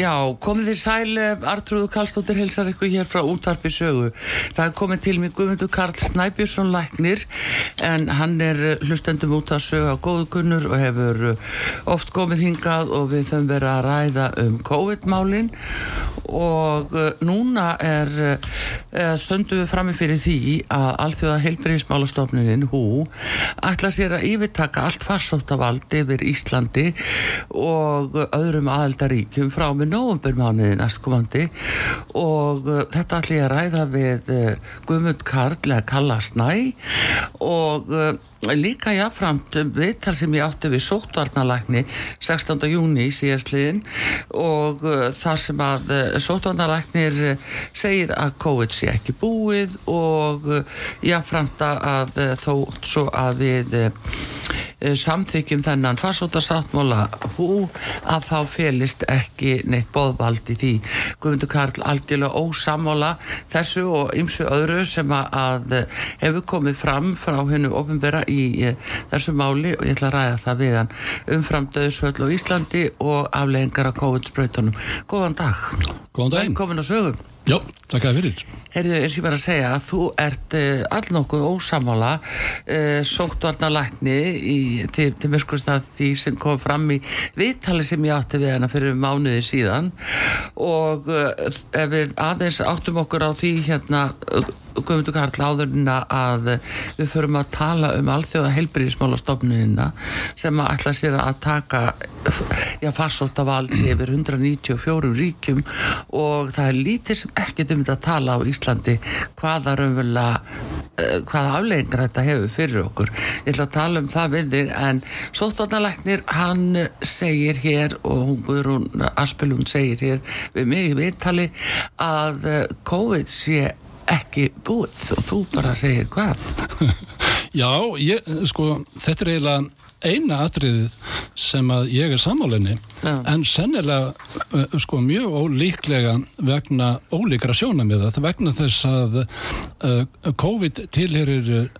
Já, komið þið sæl, Artrúðu Karlsdóttir helsar eitthvað hér frá útvarpi sögu. Það er komið til mig Guðmundur Karl Snæbjörnsson læknir en hann er eh, hlustendum út að sögu á góðukunnur og hefur eh, oft komið hingað og við þau verið að ræða um COVID-málin og núna er stöndu við frammi fyrir því að alþjóða heilbyrðismálastofnunin hú ætla sér að yfirtaka allt farsóttavald yfir Íslandi og öðrum aðeldaríkjum frá með nógumburmániði næstkomandi og uh, þetta ætla ég að ræða við uh, Guðmund Karl eða Kalla Snæ og uh, líka jáframt um viðtal sem ég átti við sóttvarnalækni 16. júni í síðastliðin og uh, þar sem að uh, sóttvarnalæknir uh, segir að COVID sé ekki búið og jáframt að þó svo að við samþykjum þennan farsóttasáttmála hú að þá felist ekki neitt boðvald í því Guðmundur Karl algjörlega ósamála þessu og ymsu öðru sem að, hefur komið fram frá hennu ofinbera í þessu máli og ég ætla að ræða það við hann umfram döðsvöld og Íslandi og afleggingar af COVID-spröytunum. Góðan dag. Góðan daginn. Velkomin á sögum. Já, takk að fyrir Heyrðu, eins og ég bara að segja að þú ert uh, allnokkuð ósamála uh, sóttvarnalækni í, til, til mjögskurst að því sem kom fram í viðtali sem ég átti við hana fyrir mánuði síðan. Og uh, ef við aðeins áttum okkur á því hérna Guðmundur Karl áðurina að við förum að tala um alþjóða heilbyrðismálastofnunina sem að ætla sér að taka já, farsóta valdi yfir 194 ríkjum. Og það er lítið sem ekkert um þetta að tala á Íslandi hvaða raunverulega uh, hvaða afleggingar þetta hefur fyrir okkur. Ég ætla að tala um það við þig en sóttvarnalæknir hann segir hér og hún Guðrún Aspelund segir hér við mig í viðtali að uh, COVID sé ekki búið. Og þú bara segir hvað? Já, ég, sko, þetta er eiginlega eina atriðið sem að ég er sammálinni Já. en sennilega uh, sko mjög ólíklega vegna ólíkra sjónamiða vegna þess að uh, COVID tilherir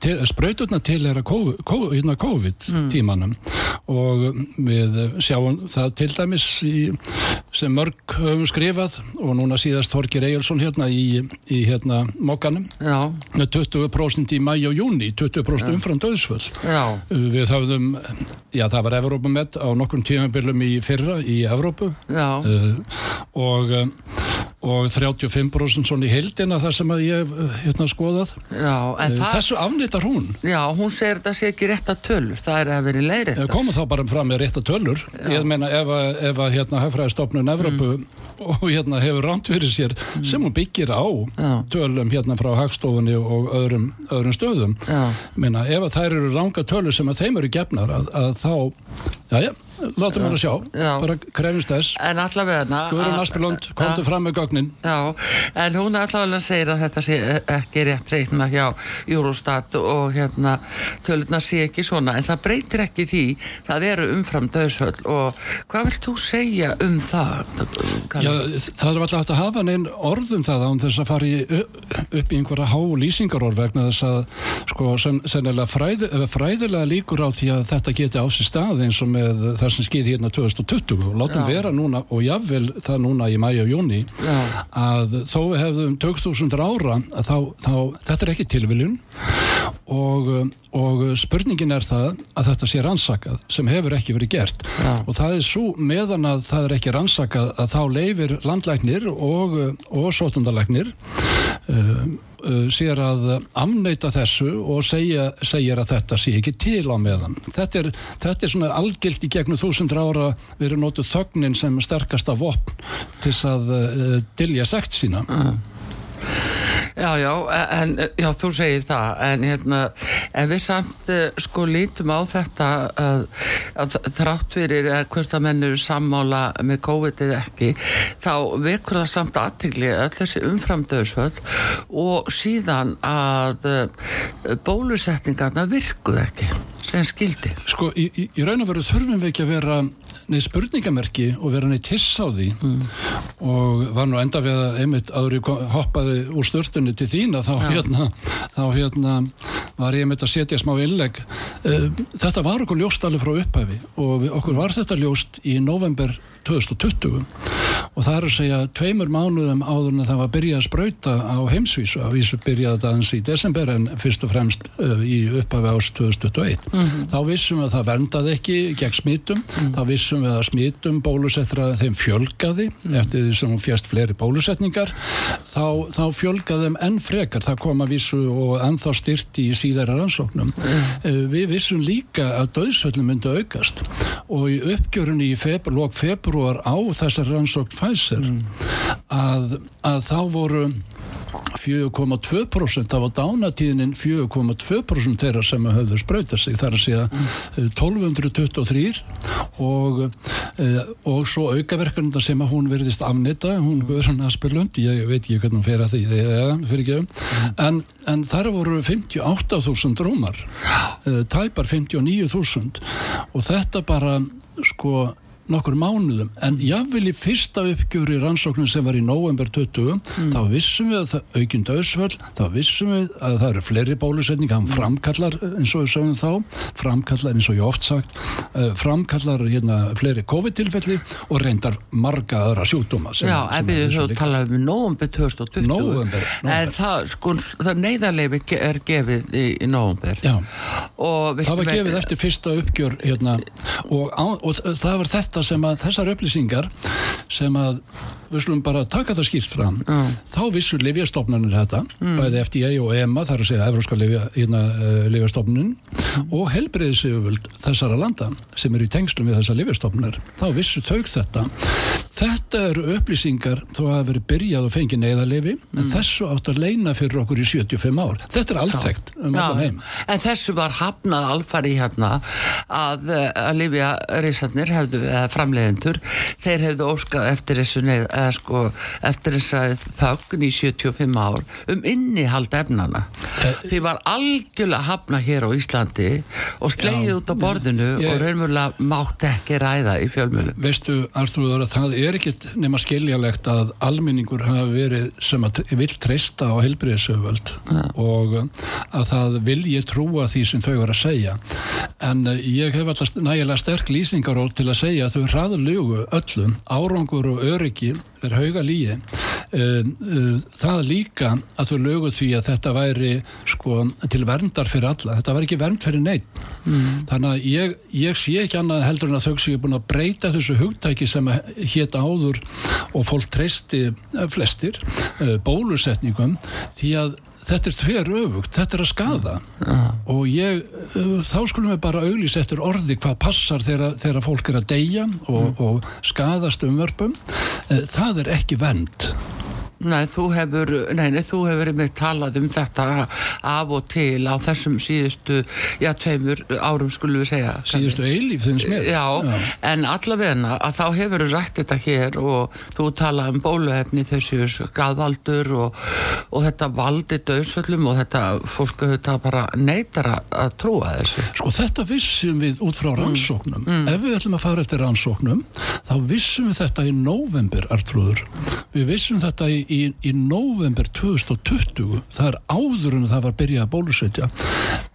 til, sprauturna tilhera COVID, COVID, hérna COVID tímanum og við sjáum það til dæmis í, sem mörg höfum skrifað og núna síðast Horkir Egilson hérna í, í hérna mokkanum Já, með 20% í mæ og júni 20% umfram döðsföll Við höfðum, já það var Evrópumett á nokkrum tímabilum í fyrra í Evrópu. Uh, og, uh, og 35% svona í heildina þar sem að ég hef uh, hérna skoðað. Já, það, Þessu afnýttar hún. já, hún segir þetta sé ekki rétt að tölur, það er að vera leiðrétt. Eh, Komum þá bara fram með rétta tölur. Ég meina ef að, ef að hérna hafðfræðistofnun Evrópu og hérna hefur rámt fyrir sér sem hún byggir á Já. tölum hérna frá hagstofunni og öðrum, öðrum stöðum. Já. Meina, ef að þær eru ranga tölur sem að þeim eru gefnar að, að þá, já já, látum við að sjá, Já. bara krefnist þess. En allavega. Guðrún Aspelund, komdu fram með gögnin. Já, en hún allavega segir að þetta sé ekki rétt reikna hjá Eurostat og hérna tölurna sé ekki svona, en það breytir ekki því, það eru umfram döðsöld og hvað vilt þú segja um það? Já, það er alltaf að hafa neinn orðum það án þess að fara í, upp í einhverja há lýsingarorð vegna þess að sko sen, sennilega fræði, fræðilega líkur á því að þetta geti á sér stað eins og með það það sem skeiði hérna 2020 og látum Já. vera núna og jáfnvel það núna í mæja og júni Já. að þó við hefðum 2000 ára þá, þá þetta er ekki tilviljun og, og spurningin er það að þetta sé rannsakað sem hefur ekki verið gert Já. og það er svo meðan að það er ekki rannsakað að þá leifir landlæknir og, og sótundalæknir um, sér að amneita þessu og segja, segir að þetta sé ekki til á meðan. Þetta er, þetta er svona algilt í gegnum þúsundur ára verið nótuð þögnin sem sterkasta vopn til að uh, dilja sekt sína. Já, já, en já, þú segir það, en hérna, en við samt eh, sko lítum á þetta að, að þrátt fyrir að hvort að menn eru sammála með COVID eða ekki, þá vekur það samt aðtigli öll þessi umframdöðsvöld og síðan að bólusetningarna virkuð ekki sem skildi. Sko, í, í, í raun og veru þurfum við ekki að vera spurningamerki og vera neitt hiss á því. Og var nú enda við að einmitt kom- hoppaði úr störtunni til þína þá hérna, þá hérna var ég einmitt að setja smá innlegg. Eh, þetta var okkur ljóst alveg frá upphæfi og okkur var þetta ljóst í november 2020 og það er að segja tveimur mánuðum áður en það var að byrja að sprauta á heimsvísu. Að vísu byrjaði þetta aðeins í desember en fyrst og fremst uh, í upphafi ást 2021 þá vissum við að það verndaði ekki gegn smittum, þá vissum við að smittum bólusettra þeim fjölgaði eftir því sem fjast fleiri bólusetningar. Þá, þá fjölgaði þeim enn frekar, það kom að vísu og ennþá styrti í síðara rannsóknum. Uh, við vissum líka að döðsföllum myndi aukast. Og í uppgjörunni í februar, lók februar á þessar rannsókn Pfizer að, að þá voru 4,2% af á dánatíðinin 4,2% þeirra sem höfðu sprautað sig þar að segja eh, 1223 og, eh, og svo aukaverkunna sem að hún verðist afnita, hún Guðrún Asperlund ég veit ekki hvernig hún fer að því ja, fyrir ekki, en, en þar voru 58.000 rúmar eh, tæpar 59.000 og þetta bara sko nokkur mánuðum, en jáfnvel í fyrsta uppgjöru í rannsóknum sem var í november 20, þá vissum við að aukinn döðsvöld, þá vissum við að það eru fleiri bólusetning, hann framkallar eins og við sögum þá, framkallar eins og ég oft sagt, uh, framkallar hérna fleiri COVID-tilfelli og reyndar marga aðra sjúkdóma sem, Já, ef við líka- talaðum um nóvumber 2020 Nóvember, nóvember. en það, sko, það neyðarleifi er gefið í, í nóvumber Já, og það var gefið eftir fyrsta uppgjör hérna, og, á, og það var þetta sem að þessar upplýsingar sem að við slum bara taka það skýrt fram. Þá vissu livjastofnanir þetta bæði FDA og EMA þar að segja Evróska hérna, livjastofnun og helbreyðisöfuld þessara landa sem eru í tengslum við þessar livjastofnunar þá vissu þau þetta. Þetta eru upplýsingar þó að verið byrjað og fengið neyðarlefi en þessu átt að leina fyrir okkur í 75 ár. Þetta er alþekkt um allan heim. En þessu var hafnað alfari hérna að, eh, að Livja reysarnir hefðu, framleiðendur þeir hefðu óskað eftir þessu neð, eða sko, eftir þess þögn í 75 ár um innihald efnana því var algjörlega hafnað hér á Íslandi og slegið út á borðinu Ég- og raunverulega mátt ekki ræða í fjölmjölum Veistu, Arþrúður, að það er ekkit nema skiljalegt að almenningur hafa verið sem að vill treysta á helbriðisöföld og um, að það vilji trúa því sem þau eru að segja. En uh, ég hef alltaf nægilega sterk lýsingaról til að segja að þau hraðlugu öllum, árangur og öryggi er hauga lígi. Uh, uh, það líka að þau lögu því að þetta væri sko til verndar fyrir alla. Þetta var ekki vernd fyrir neitt. Þannig að ég, ég sé ekki annað heldur en að þau séu búin að breyta þessu hugtæki sem hétt áður og fólk treysti eh, flestir eh, bólusetningum því að þetta er tver öfugt, þetta er að skada og ég, eh, þá skulum við bara auglýs eftir orði hvað passar þegar, þegar fólk er að deyja og, og skadast umvörpum. Eh, það er ekki vend Nei, þú hefur, nei, nei, þú hefur með talað um þetta af og til á þessum síðustu, já, tveimur árum skulum við segja. síðustu eilíf þinn smið Já, en allavegna að þá hefur þú rætt þetta hér og þú talað um bóluefni þessu skadvaldur og, og þetta valdi döðsvöllum og þetta fólk þetta bara neytar að, trúa þessu. Sko þetta vissum við út frá rannsóknum. Ef við ætlum að fara eftir rannsóknum, þá vissum við þetta í november, Artrúður. Við vissum þetta í, í, í november 2020. Það er áður en það var byrjað að bólusetja.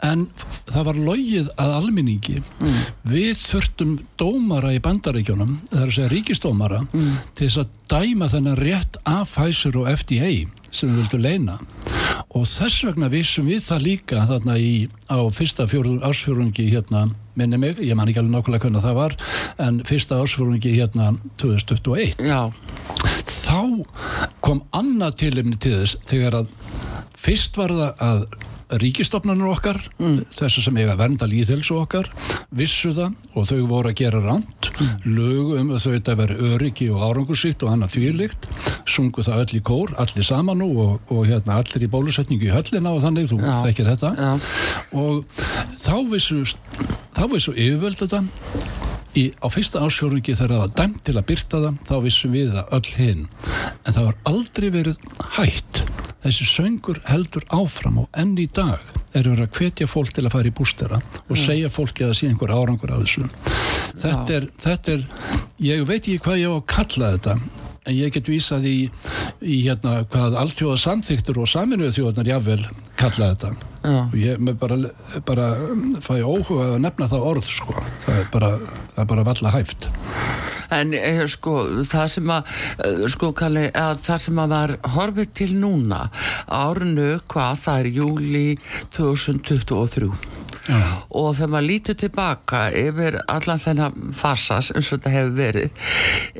En það var logið að alminningi. Mm. Við þurftum dómara í bandaríkjónum, það er að segja ríkistómara, mm. til þess að dæma þennan rétt af Pfizer og FDA sem við vildum leina og þess vegna vissum við það líka þarna í, á fyrsta ásfjörungi hérna, minni mig, ég man ekki alveg nákvæmlega hvernig það var, en fyrsta ásfjörungi hérna 2021 Já. þá kom annað tilumni til þess þegar að fyrst var það að ríkistofnarnir okkar mm. þessu sem eiga vernda líðhelsu okkar vissu það og þau voru að gera ránt mm. lögum þau þetta verið öryggi og árangursýtt og annað þvílikt sungu það öll í kór, allir saman nú og, og hérna allir í bólusetningu í höllina og þannig, þú þekkir þetta Já. og þá vissu þá vissu yfirvöld þetta í, á fyrsta ásfjórungi þegar það var dæmt til að byrta það þá vissum við það öll hinn en það var aldrei verið hætt. Þessi söngur heldur áfram og enn í dag erum við að hvetja fólk til að fara í bústera og segja fólki að það sé einhver árangur á þessu. Þetta er, þetta er ég veit ekki hvað ég á að kalla þetta en ég get vísað í, í hérna hvað alltjóða samþyktur og saminuðu þjóðanar jáfnvel kalla þetta. Já. og ég með bara, bara fæ óhuga að nefna það orð sko. Það er bara, það er bara valla hæft. En eh, sko það sem að eh, sko kalli að það sem að var horfið til núna árnu hvað það er júli 2023 Já. og þegar maður lítur tilbaka yfir allan þennan farsas eins og þetta hefur verið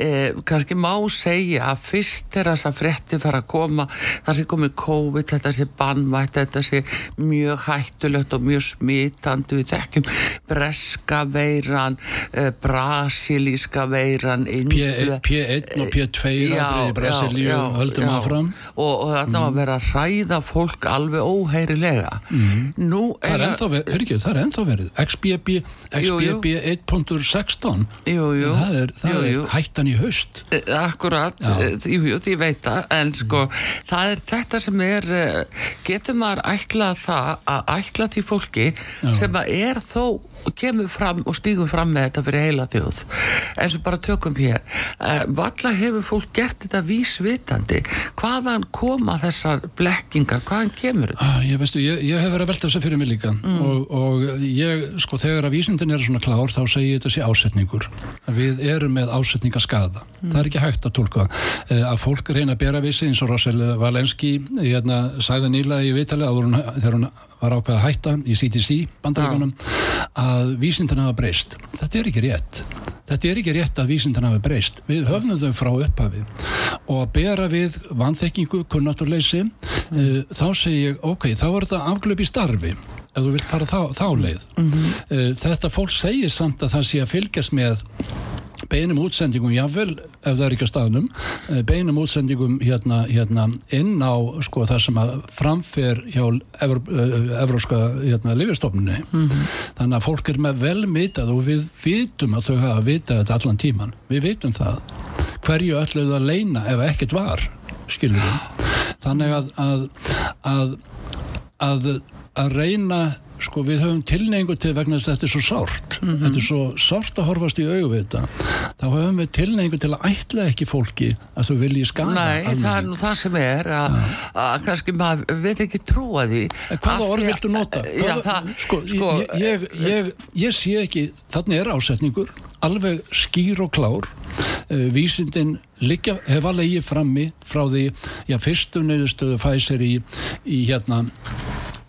eh, kannski má segja að fyrst þegar þess að fretti fara að koma það sé komið COVID, þetta sé bannvætt þetta sé mjög hættulegt og mjög smitandi við þekkjum breska veiran eh, brasilíska veiran P1 og P2 í Brasilíu höldum aðfram og, og þetta var að vera að ræða fólk alveg óheirilega mm. nú er það ennþá verið ekki, það er ennþá verið. XBB, XBB 1.16 það er, það jú, jú. er hættan í haust. Eh, Akkurat, eh, jú, því veit það. En sko, það er þetta sem er eh, getur maður ætlað það að ætla því fólki Já. sem að er þó kemur fram og stýgum fram með þetta fyrir heila þjóð. Eins og bara tökum hér. Valla hefur fólk gert þetta vísvitandi. Hvaðan koma þessar blekkingar, hvaðan kemur þetta? Ah, ég, veistu, ég, ég hef verið að velta þess að fyrir mig líka. Mm. og, og ég, sko, þegar að vísindin er svona klár þá segir ég þetta sé ásetningur. Við erum með ásetningaskada mm. það er ekki hægt að tólka eh, að fólk reyna að bera vissi eins og Rossel Valenski hérna, sæða nýla í vitali þegar hún var ákveð að hætta í CTC bandaríkunum að vísindana hafa breyst. Þetta er ekki rétt. Þetta er ekki rétt að vísindana hafa breyst. Við höfnum þau frá upphafi og að bera við vanþekkingu, kunnaturleysi, mm. uh, þá segir ég, ok, þá er þetta afglöp í starfi ef þú vilt fara þá, þá leið. Mm -hmm. uh, þetta fólk segir samt að það sé að fylgjast með beinum útsendingum jáfnvel ef það er ekki á staðnum eh, beinum útsendingum hérna, hérna inn á sko það sem að framfer hjá eh, Evróska hérna lifistofnunni mm -hmm. þannig að fólk er með velmitað og við vitum að þau hafa vitað þetta allan tíman við vitum það. Hverju ölluð að leina ef ekkert var skilur við þannig að að, að, að, að reyna sko við höfum tilneingu til vegna þess að þetta er svo sárt mm -hmm. þetta er svo sárt að horfast í auðvita þá höfum við tilneingu til að ætla ekki fólki að þú vilji skada Nei, alveg. það er nú það sem er að, að kannski maður veit ekki trúa því Hvaða orð viltu nota? Já, það, sko, sko, ég, ég, ég, ég sé ekki þannig er ásetningur alveg skýr og klár uh, vísindin liggja, hefa leiði frammi frá því, já, fyrstu nöðustöðu fæsir í, í hérna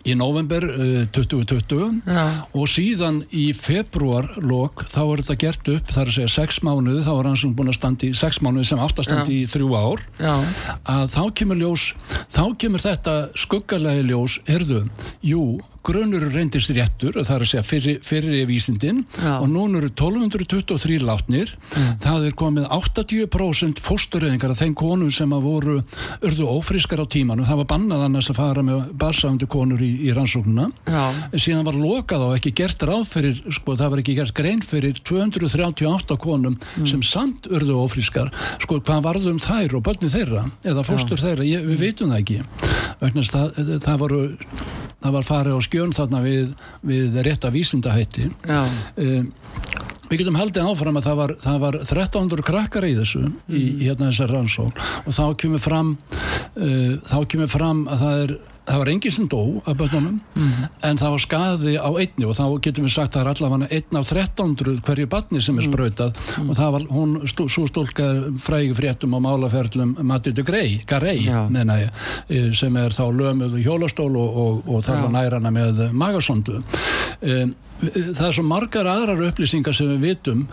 í november uh, 2020 Já. og síðan í februarlokk þá er þetta gert upp, það er að segja 6 mánuði, þá er hans búin að standi í 6 mánuði sem átt að standi í 3 ár Já. að þá kemur ljós þá kemur þetta skuggalegi ljós, herðu, jú grunur reyndist réttur, það er að segja fyrir, fyrir vísindin Já. og núna eru 1223 látnir það er komið 80% fósturöðingar af þeim konum sem að voru örðu ófrískar á tímanu, það var bannað annars að fara með barsafandi konur í, í rannsóknuna síðan var lokað og ekki gert ráð fyrir, sko það var ekki gert grein fyrir 238 konum mm. sem samt örðu ófrískar. Sko hvað varðum þær og börni þeirra eða fóstur Já. þeirra, Ég, við veitum það ekki. Vegna það, það voru það var farið á skjön þarna við, við rétta vísindahætti. Um, við getum haldið áfram að það var, það var 1300 krakkar í þessu í, í hérna þessar rannsókn. Og þá kemur fram uh, þá kemur fram að það er það var enginn sem dó af börnunum en það var skaði á einni og þá getum við sagt að það er allavega einn af 1300 hverju barni sem er sprautað. Og það var hún, stú, svo stólka frægi fréttum á málaferlum Matildu Grey, Garey Já. meina ég, eh, sem er þá lömuð hjólastól og, og, og þarf Já. að næra hana með magasondu. Um, það er svo margar aðrar upplýsingar sem við vitum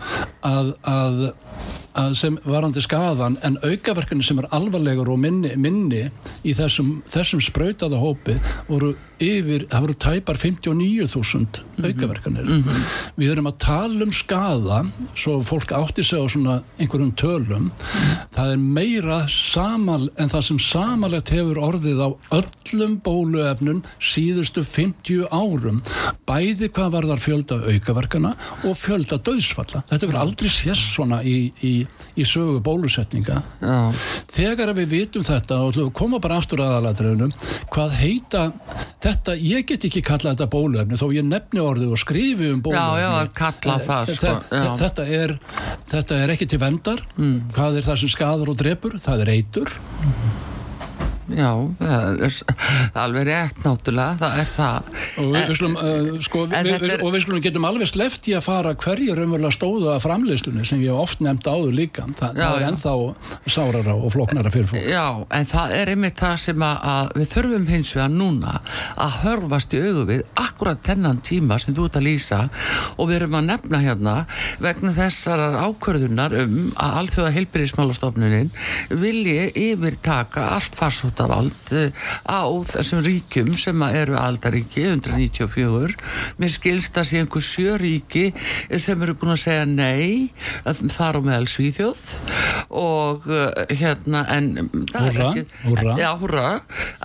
að, að sem varandi skaðan en aukaverkani sem er alvarlegur og minni, minni í þessum, þessum sprautaða hópi voru yfir, það voru tæpar 59.000 aukaverkanir. Við erum að tala um skaða svo fólk átti sig á svona einhverjum tölum. Það er meira samal en það sem samalegt hefur orðið á öllum bóluefnum síðustu 50 árum. Bæði hvað var þar fjölda aukaverkana og fjölda döðsfalla þetta verður aldrei sést svona í, í, í sögu bólusetninga. Já, þegar við vitum þetta og koma bara aftur aðalatriðunum hvað heita þetta, ég get ekki kallað þetta bóluefni þó ég nefni orðið og skrifi um bóluefni já, að kalla Eh, það, sko, þe- já. þetta, er, þetta er ekki til vendar Mm. hvað er það sem skadar og drepur það er eitur já, það er alveg rétt náttúrulega, það er það. og við, við, slum, uh, sko, en við, við, og við skulum getum alveg sleft í að fara hverju raunverulega stóðu að framleiðslunni sem ég oft nefnt áður líka. Þa, Já, það er ennþá sárara og flóknara fyrir fólk. Já, en það er einmitt það sem að, að við þurfum hins vegar núna að hörfast í augu við akkurat þennan tíma sem þú ert að lýsa. Og við erum að nefna hérna vegna þessarar ákvörðunar um að alþjóða heilbyrðismálastofnunin vilji yfirtaka allt farsóttavald eh, á þessum ríkjum sem eru aldaríki 194 mér skilst að sé einhver sjö ríki sem eru búin að segja nei þar á meðal Svíþjóð. Og uh, hérna en það Húrra, er ekki húrra. já, húrra,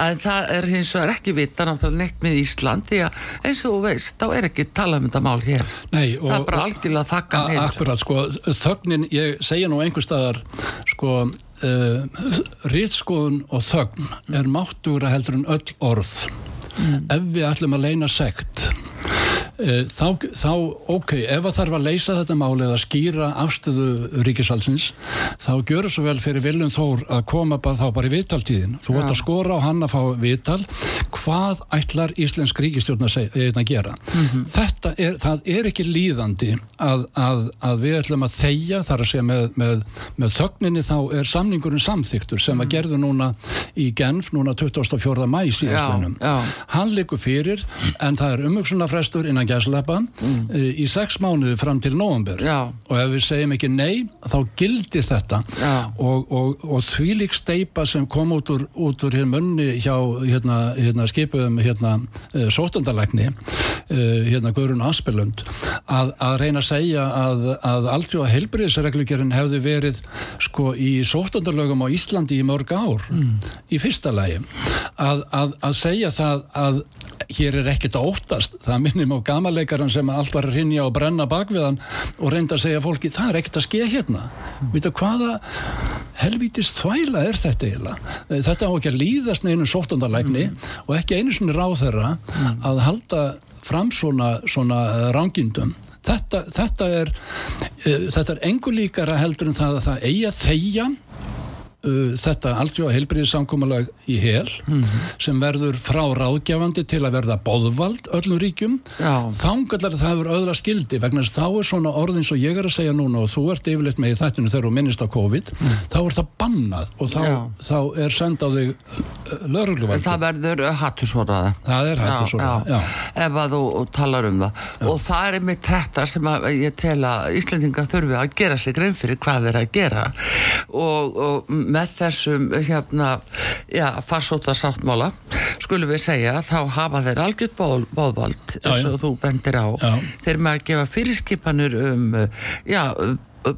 en það er hins vegar ekki vita náttúrulega neitt með Ísland því að eins og þú veist, þá er ekki talað um þetta mál hér. Nei, það er bara algjörlega þakka A- Akkurat, sko, þögnin, ég segja nú einhver staðar, sko, uh, rítskoðun og þögn er máttugra heldur en öll orð. Ef við ætlum að leina sekt, þá, þá, ok, ef að þarf að leysa þetta máli eða skýra afstöðu ríkisvaldsins, þá gjör svo vel fyrir Viljum Þór að koma bara, þá bara í viðtaltíðin. Þú vart Já. að skora á hann að fá viðtal, hvað ætlar Íslensk ríkistjórn að, seg, að gera? Þetta er, það er ekki líðandi að, að, að við ætlum að þegja, þar að segja með, með, með þögninni þá er samningurinn samþyktur sem að gerðu núna í Genf, núna 24. mæ síðastlinum. Já, já. Hann likur fyrir, en það er umhugsunarfrestur innan gæslepa í sex mánuði fram til nóvember. Já. Og ef við segjum ekki nei, þá gildir þetta. Og, og, og þvílík steipa sem kom út úr, út úr hér munni hjá hérna, hérna skipuðum hérna uh, sóttandalækni uh, hérna Guðrun Aspelund að, að reyna að segja að, að alþjóða heilbriðisreglugjörn hefði verið sko í sóttandalögum á Íslandi í mörg ár í fyrsta lagi að, að, að segja það að hér er ekkert að óttast það minnum á gamaleikaran sem allt var að rinja og brenna bakviðan og reynda að segja fólki það er ekkert að skeið hérna. Vita hvaða helvítist þvæla er þetta eiginlega? Þetta á ekki að líðast neinu sóttandalækni og ekki einu svona ráð þeirra að halda fram svona, svona rángindum. Þetta, þetta er uh, þetta er engu líkara heldur en það að það eigi að þegja uh, þetta alþjóða heilbriðissamkomulag í hel sem verður frá ráðgjafandi til að verða bóðvald öllum ríkjum. Já. þangallar það hefur öðra skildi vegna þess að þá er svona orðin svo ég er að segja núna og þú ert yfirleitt með í þættinu þegar þú minnist á COVID þá er það bannað og þá, Já. þá er send á þig uh, lögregluvald það verður hattusóraða það er já. ef að þú talar um það. Og það er einmitt þetta sem að ég tel að Íslendinga þurfi að gera sig grein fyrir hvað þeir að gera. Og, og með þessum hérna, já, farsóta sáttmála skulum við segja þá hafa þeir algjört bóð, bóðvald eins og þú bendir á Já. þeir að gefa fyrirskipanur um já,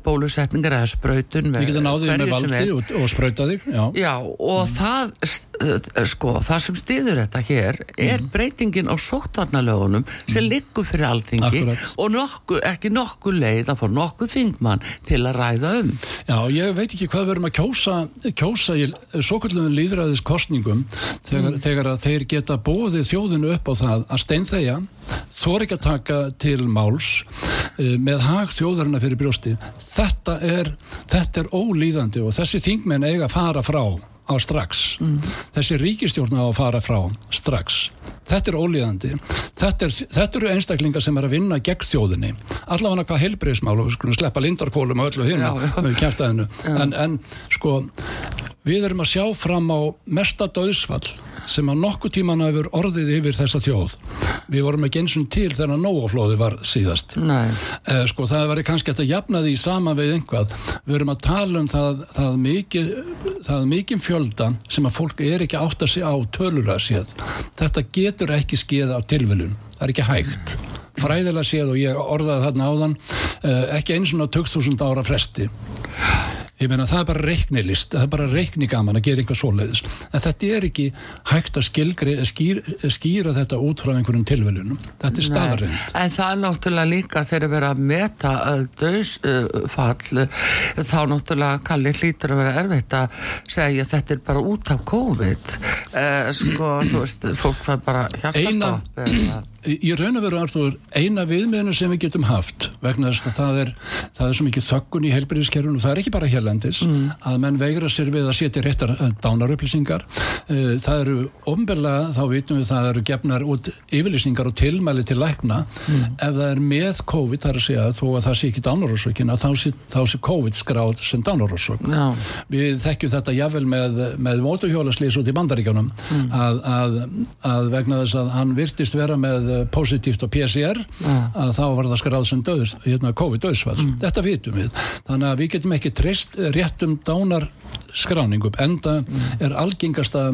bólusetningar eða sprautun Við getum náðið með valdi og, og sprauta þig já. Já, og það, st- sko, það sem stiður þetta hér er breytingin á sóttvarnalögunum sem liggur fyrir alþingi Akkúrat. og nokku, ekki nokku leið að fá nokku þingmann til að ræða um. Já, ég veit ekki hvað við erum að kjósa, kjósa í svo kallum líðræðis kostningum þegar, þegar að þeir geta bóðið þjóðinu upp á það að steinþegja þor ekki að taka til máls uh, með hag þjóðarina fyrir brjósti þetta er, þetta er ólíðandi og þessi þingmenn eiga að fara frá á strax. Mm. þessi ríkistjórn á að fara frá strax. Þetta er ólíðandi. Þetta, er, þetta eru einstaklingar sem er að vinna gegn þjóðinni. Allavega hvað heilbreyðsmál og við skulum sleppa lindarkólum og öllu hérna en, en sko við erum að sjá fram á mesta döðsfall sem að nokkuð tíman hefur orðið yfir þessa þjóð. Við vorum ekki eins og til þegar nógaflóði var síðast. Eh, sko það var kannski að jafna því sama við einhvað. Við erum að tala um það, það mikið það mikið fjölda sem að fólk er ekki átt að sé á tölulega séð. Þetta getur ekki skeið á tilviljun. Það er ekki hægt. Fræðilega séð og ég orðaði þarna áðan eh, ekki eins og 2000 ára fresti Ég meina það er bara reiknilist, það er bara reiknigaman að gera einhver svoleiðis. En þetta er ekki hægt að skilgri, skýr, skýra þetta út frá einhverjum tilveljunum. Þetta er staðarind. En það er náttúrulega líka þegar að vera að meta döðsfall, þá náttúrulega kallir hlýtur að vera erfitt að segja þetta er bara út af COVID. Sko, þú veist, fólk fær bara hjartastopp eða í raun og veru Artur, eina viðmiðinu sem við getum haft vegna þess að það er, það er svo mikið þökkun í heilbyrðiskerfun og það er ekki bara hérlendis mm. að menn veigra sér við að setja réttar eh, dánarupplýsingar eh, það eru omberlega, þá vitum við það eru gefnar út yfirlýsingar og tilmæli til lækna mm. ef það er með COVID þar að segja þó að það sé ekki dánarósökin að þá þá sé COVID skráð sem dánarósök no. við þekkjum þetta jável með, með mótuhjólaslýs út í bandaríkjónum mm. að, að, að vegna þess að hann virtist vera með positíft á PCR ja. að þá var það skráð sem döðs, hérna, COVID-döðsfall. Mm. Þetta vitum við. Þannig að við getum ekki treyst réttum dánar skráningum. Enda mm. er algengasta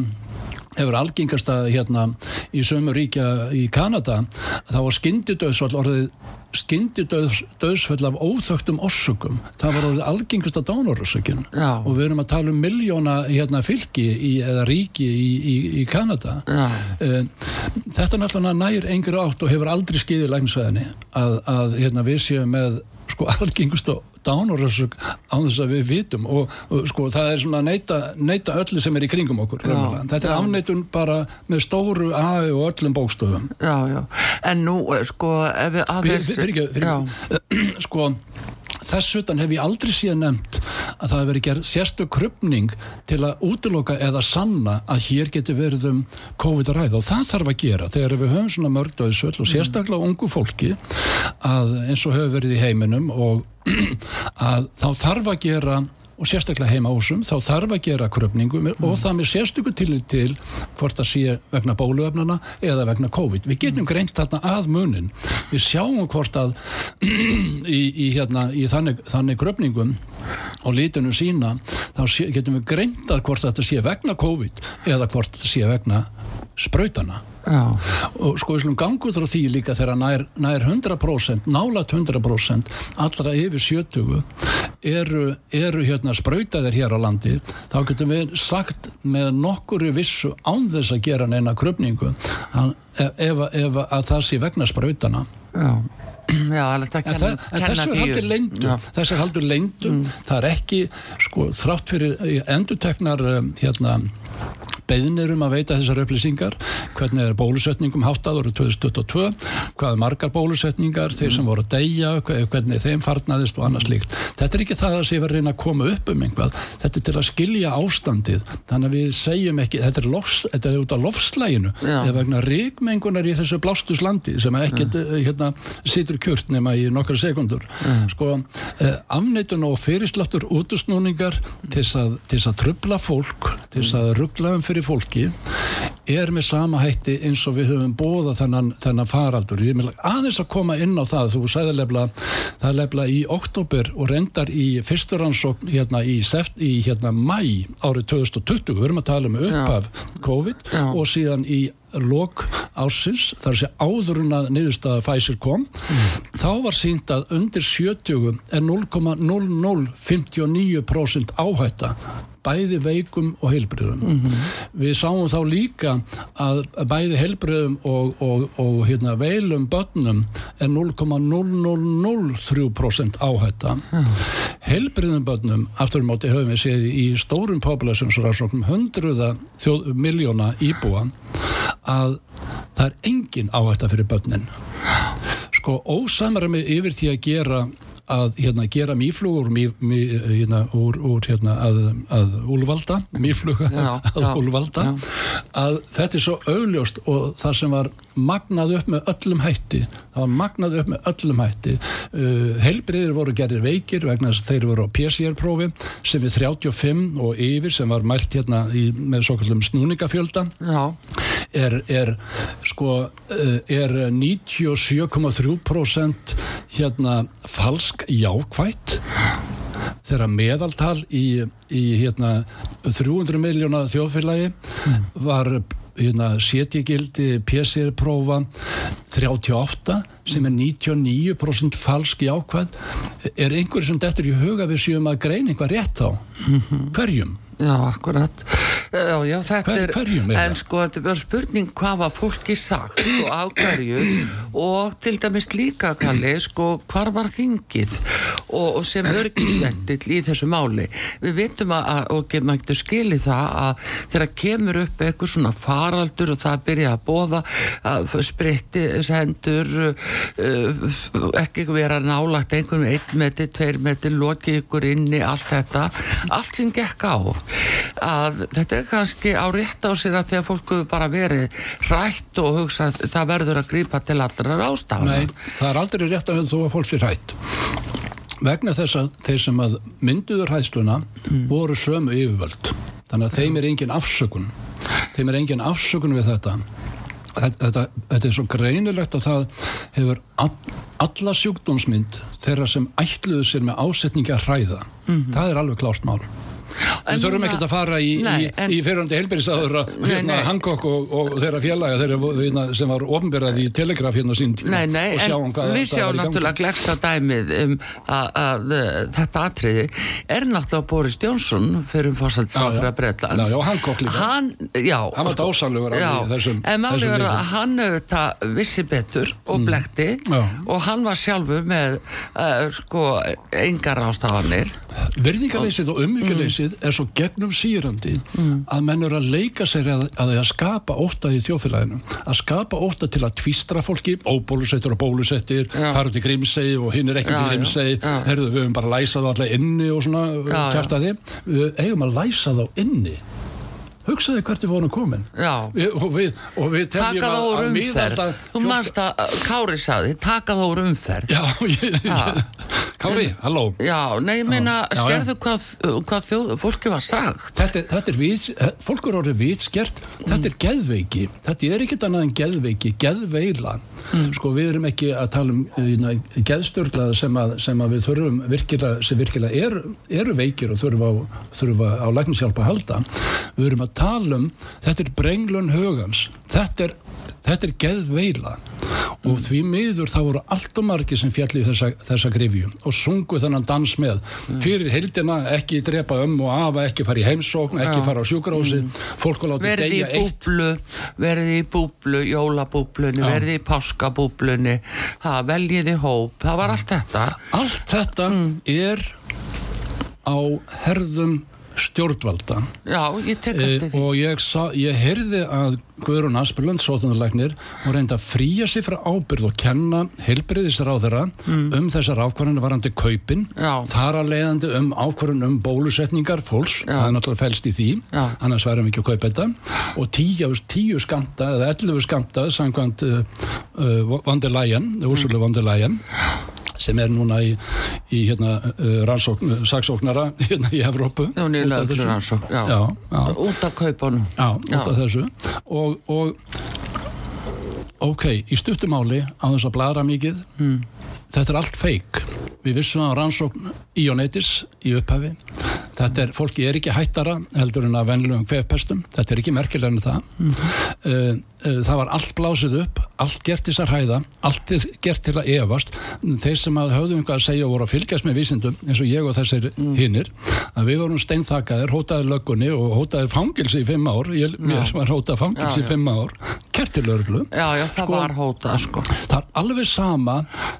hefur algengast að hérna í sömu ríkja í Kanada þá var skyndidöðsfall orðið skyndidöðsfall af óþögtum orsökum, það var orðið algengast að dánarorsökin og við erum að tala um miljóna hérna, fylgi í, eða ríki í, í, í Kanada Já. Þetta er náttúrulega nær einhverju átt og hefur aldrei skiðið lægnsveðinni að, að hérna, við séum með sko algengust og dánarössug á þess að við vitum og, og sko það er svona neita, neita öllu sem er í kringum okkur já, þetta er afneitun bara með stóru aði og öllum bókstöðum Já, já, en nú eh, sko ef við aðeins sko þess utan hef ég aldrei síðan nefnt að það hefur verið gerð sérstu krupning til að útloka eða sanna að hér getur verið um COVID að ræða og það þarf að gera þegar við höfum svona mörgdöðsvöld og mm. sérstaklega ungu fólki að eins og hefur verið í heiminum og að þá þarf að gera og sérstaklega heima ásum, þá þarf að gera kröpningu mm. og það með sérstöku til til hvort að sé vegna bóluöfnana eða vegna COVID. Við getum mm. greint þarna að munin. Við sjáum hvort að í, í, hérna, í þannig, þannig kröpningum og lítinu sína, þá sé, getum við greint að hvort þetta sé vegna COVID eða hvort þetta sé vegna sprautana Já. og sko við slum gangu þrá því líka þegar nær, nær 100% nálat 100% allra yfir 70 eru, eru hérna sprautaðir hér á landi þá getum við sagt með nokkuru vissu án þess að gera neina kröpningu ef, að það sé vegna sprautana Já. Já, en, en þessu haldur leindu þessu haldur leindu mm. það er ekki sko þrátt fyrir enduteknar um, hérna beðnir um að veita þessar upplýsingar. Hvernig er bólusetningum háttað árið 2022, hvað er margar bólusetningar? Þeir sem voru að deyja, hvernig þeim farnaðist og annars líkt. Þetta er ekki það að sé verið að að koma upp um einhvað. Þetta er til að skilja ástandið. Þannig að við segjum ekki, þetta er, lofs, þetta er út af lofslæginu, eða vegna ríkmengunar í þessu blástuslandi sem ekkert mm. hérna, situr kjört nema í nokkra sekundur sko, eh, afneitun og fyrirsláttur útusnúningar til þess að trubla fólk, til þess að ruggla um fyrir fyrir fólki er með sama hætti eins og við höfum bóða þennan, þennan faraldur. Ég vil aðeins að koma inn á það þú sagði lefla, það er lefla í oktober og rendar í fyrsturansókn hérna í, í hérna mæ árið 2020, við höfum að tala um uppaf COVID Já. og síðan í lok ásins, þar sé áðurinn að niðurstaða Pfizer kom mm. þá var sínt að undir 70 er 0,0059% áhætta bæði veikum og heilbriðum mm -hmm. við sáum þá líka að bæði heilbriðum og, og, og hérna, veilum börnum er 0,0003% áhætta mm. heilbriðum börnum aftur um átti höfum við séð í stórum populæsjonsrarsóknum hundruða miljóna íbúan að það er engin áhætta fyrir börnin. Sko ósamræmi yfir því að gera að hérna, gera mýflugur mý, mý, hérna, úr, úr hérna, að, að úlvalda mýfluga Já, að já, úlvalda já. að þetta er svo augljóst og það sem var magnað upp með öllum hætti það var magnað upp með öllum hætti uh, heilbriðir voru gerðir veikir vegna þess að þeir voru á PCR-prófi sem við 35 og yfir sem var mælt hérna í, með svo kallum snúningafjölda er, er sko eh, er 97,3% hérna falsk jákvætt þegar meðaltal í, í hérna 300 miljóna þjóðfélagi var hérna setjegildi PCR-prófa 38 sem er 99% falsk jákvæð er einhver sem dettur í huga við séum að greina einhvað rétt á hverjum? Já, akkurat. Já, já, þetta Hver- er hverjum er En það? sko, þetta er bara spurning hvað var fólki sagt og af hverju. Og til dæmis líka kalli sko, hvar var þingið? Og, og sem örgisvendill í þessu máli. Við vitum að, að og ekki skilið það að þegar kemur upp eitthvað svona faraldur og það byrja að bóða að spritti hendur uh, ekki vera nálagt einhvern einn metri, tveir metri, lokið ykkur inni, allt þetta. Allt sem gekk á að þetta er kannski á rétt á sér að því að fólk hefur bara verið rætt og hugsa að það verður að grípa til allra rástafna Nei, það er aldrei rétt að þú að fólk sé hrætt. Vegna þess að þeir sem að mynduður hæðsluna voru sömu yfirvöld. Þannig að þeim er engin afsökun. Þeim er engin afsökun við þetta. Þetta, þetta, þetta er svo greinilegt að það hefur all, alla sjúkdómsmynd þeirra sem ætluðu sér með ásetningi að hræða. Það er alveg klárt mál Við þurfum núna- ekki að fara í, Nei, í, en- í fyrirhandi helbærisaður Nei, hérna, nei. Hancock og, og þeirra félaga þeirra, hérna, sem var ofnbyrðað í telegraf hérna sín tíma Nei, nei, og sjáum hvað, við sjáum var í gangi. náttúrulega glegsta dæmið um að, að uh, þetta atriði er náttúrulega Boris Johnson fyrir um fórsættisáfra Já, já. Bretlands Já, Hancock líka. hann, já, Hann var alveg já, í þessum- en máli þessum verður að hann auðvitað vissi betur og blekti Já. og hann var sjálfur með uh, sko engar ástafanir Virðingarleysið og umvíkjaleysið er svo gegnum sýrandi að menn eru að leika sér að, að, að skapa ótta í þjófélaginu að skapa ótta til að tvístra fólki óbólusettur og bólusettir fara út í grímsegi og hinn er ekki Já, í grímsegi herðu við höfum bara læsað þá alltaf inni og svona Já, kæfta því við eigum að læsa þá inni hugsaði hvert við vorum komin. Við, og við, og við teljum að- að miðalda þú manst að Kári saði taka þá úr umferð. Já, ég, ég, Kári, halló. Já, nei, ég meina, sérðu hvað, hvað þjóð, fólki var sagt? Þetta, þetta er vits, fólk er orðið vitskert þetta er geðveiki, þetta er ekkert annað en geðveiki, geðveila. Sko við erum ekki að tala um uh, geðstörlaða sem, að, sem að við þurfum virkilega, sem virkilega er, eru veikir og þurfa á, á læknishjálpa að halda. Við erum að tala um, þetta er brenglun hugans, þetta er þetta er geðveila. Og því miður þá voru allt og margir sem fjalli þessa, þessa grifju og sungu þennan dans með. Fyrir heildina ekki drepa um og afa ekki fara í heimsókn, ekki fara á sjúkarósi fólk og láti deyja eitt. búblu, verði í búblu, jólabúblunni, Já. verði í páskabúblunni, það veljiði hóp, það var allt þetta. allt þetta Mm. er á herðum stjórnvalda Já, ég tek e, eftir því. og ég, sa, ég heyrði að Guðrún Asperlund, sótunarlegnir og reynda að fríja sig frá ábyrð og kenna heilbriðisráðara um þessar ákvarðanir varandi kaupin Mm. Já. þar að leiðandi um ákvarðan um bólusetningar fólks, Já. það er náttúrulega fælst í því Já. annars værum við ekki að kaupa þetta og tíu, tíu skamta eða ellefu skamta samkvæmt uh, uh, Vandelæjan, Úrsulu Vandelæjan sem er núna í, í hérna, uh, rannsókn, saksóknara hérna í Evrópu Já, nýlega rannsókn, já. já, já. Út af kaupunum. Já, út af þessu og, og ok, í stuttumáli á þess að bladra mikið Hmm. þetta er allt feik við vissum á rannsókn Ionetis í upphafi þetta er, fólki er ekki hættara heldur en að venlugum kvefpestum þetta er ekki merkilega en það Hmm. uh, uh, það var allt blásið upp allt gert til þess að hæða allt er gert til að efast þeir sem að höfðu einhvað að segja og voru að fylgjast með vísindum eins og ég og þessir Hmm. hinnir að við vorum steinþakaðir, hótaðir löggunni og hótaðir fangilsi í fimm ár ég, mér var hótað fangilsi Já, í já. fimm ár kertilörglu Já, já, það Sko- var hótað, sko. það er alveg sama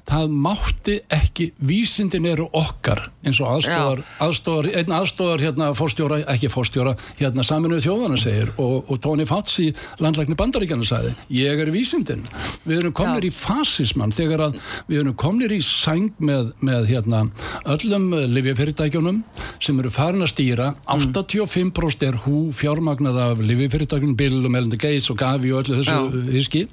það mátti ekki vísindin eru okkar eins og aðstóðar, aðstóðar einn aðstóðar hérna fórstjóra, ekki fórstjóra hérna saminuð þjóðana segir og, og Tony Fauci landlækni bandaríkjana sagði, ég er vísindin. Við erum komnir Já. í fasismann þegar að við erum komnir í sæng með, með hérna, öllum livjafyrirtækjunum sem eru farin að stýra. 85% er hú fjármagnað af livjafyrirtækjunum, Bill og Melinda Gates og Gavi og öllu þessu hiski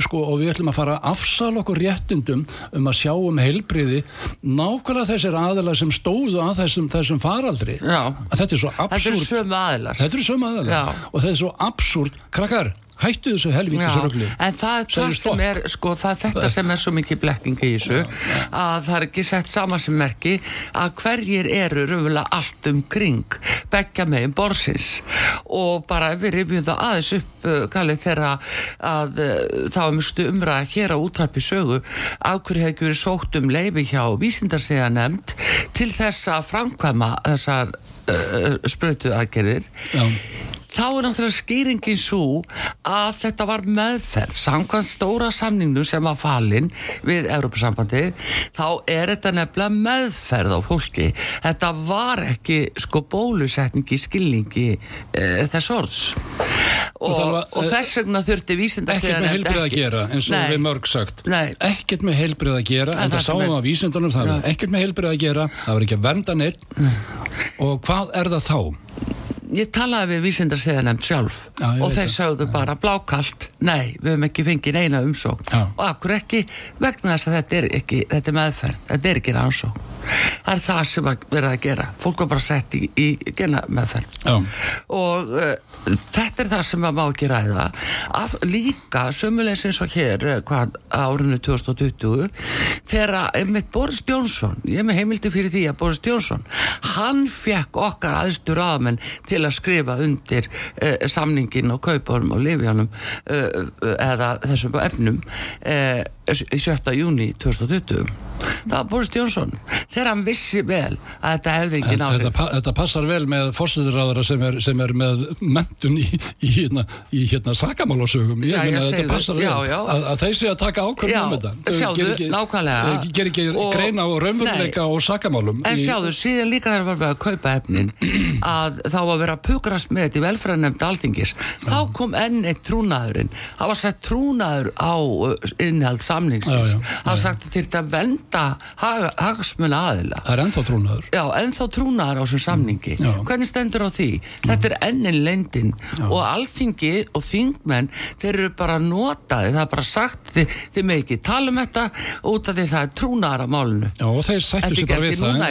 sko, og við ætlum að fara að afsala okkur réttindum um að sjá um heilbriði nákvæmlega þessir aðelar sem stóðu að þessum, þessum faraldri Já. að þetta er svo Þetta eru absúrt sömu aðilar. Þetta eru sömu aðeins Já. og þetta er svo absúrt krakkar, hættu þessu helvítis rögli en það er það sem er sko, það er þetta sem er svo mikið blekking í þessu að það er ekki sett sama sem merki að hverjir eru raunverulega allt um kring begja megin borsins og bara við rifjum það aðeins upp uh, kallið þegar að uh, það var mjögstu umræða hér á útvarpi sögu af hverju ekki verið sótt um leifi hjá vísindarsiða nefnd til þess að framkvæma þessar uh, sprötu aðgerðir Já. Þá er náttúrulega skýringin svo að þetta var meðferð. Samkvæmt stóra samningnum sem var falin við Európa-sambandi þá er þetta nefnilega meðferð á fólki. Þetta var ekki sko bólusetning í skilningi e, þess orðs. Og, það var, og eh, þess vegna þurfti vísinda ekkert með heilbrið að gera eins og við mörg sagt. Ekkert með heilbrið að gera er en það sáum að vísindunum það ekkert með heilbrið að gera það var ekki að vernda neitt og hvað er það þá? Ég talaði við vísindarsiða nefnd sjálf Já, og þeir það. sögðu bara blákalt nei, við höfum ekki fengið neina umsókn. Já. og akkur ekki? Vegna þess að þetta er ekki þetta er meðferð, þetta er ekki rannsókn. Það er það sem verið að gera. Fólk var bara sett í, í gena meðferð. Já. og uh, þetta er það sem maður má ekki ræða. Af, líka sömulegis eins og hér eh, hvað árinu 2020 þegar einmitt Boris Jónsson ég er með heimildi fyrir því að Boris Jónsson hann fekk okkar aðstur aðmenn til að skrifa undir uh, samningin og kaupunum og lifjánum uh, eða þessum efnum uh, 7. júni 2020 það var Boris Jónsson þegar hann vissi vel að þetta hefði ekki Þetta, náttúrulega pa- þetta passar vel með fórstæðuráðara sem, sem er með mentun í, í hérna, hérna sakamálasögum. Ég meina þetta passar vel. Já, já. Að, að þeir séu að taka ákvörðum um þetta. Sjáðu, gera ekki- nákvæmlega. ger ekki Og- greina á raunveruleika og sakamálum En í- sjáðu, síðan líka þegar var verið að kaupa efnin að þá var verið að pukrast með þetta í velfræðanemnd alþingis. Þá kom enn eitt trúnaðurinn. Það var sett trúnaður á uh, innhald já, það var sagt þetta að venda hagsmuna aðila. Það er ennþá trúnaður. Já, ennþá trúnaðar á þessum samningi. Já. Hvernig stendur á því? Þetta er ennin lendin og alþingi og þingmenn þeir eru bara notaði, það er bara sagt þið, þið með ekki tala um þetta út af því það er trúnaðar á málinu. Já, og þeir sættu er bara við það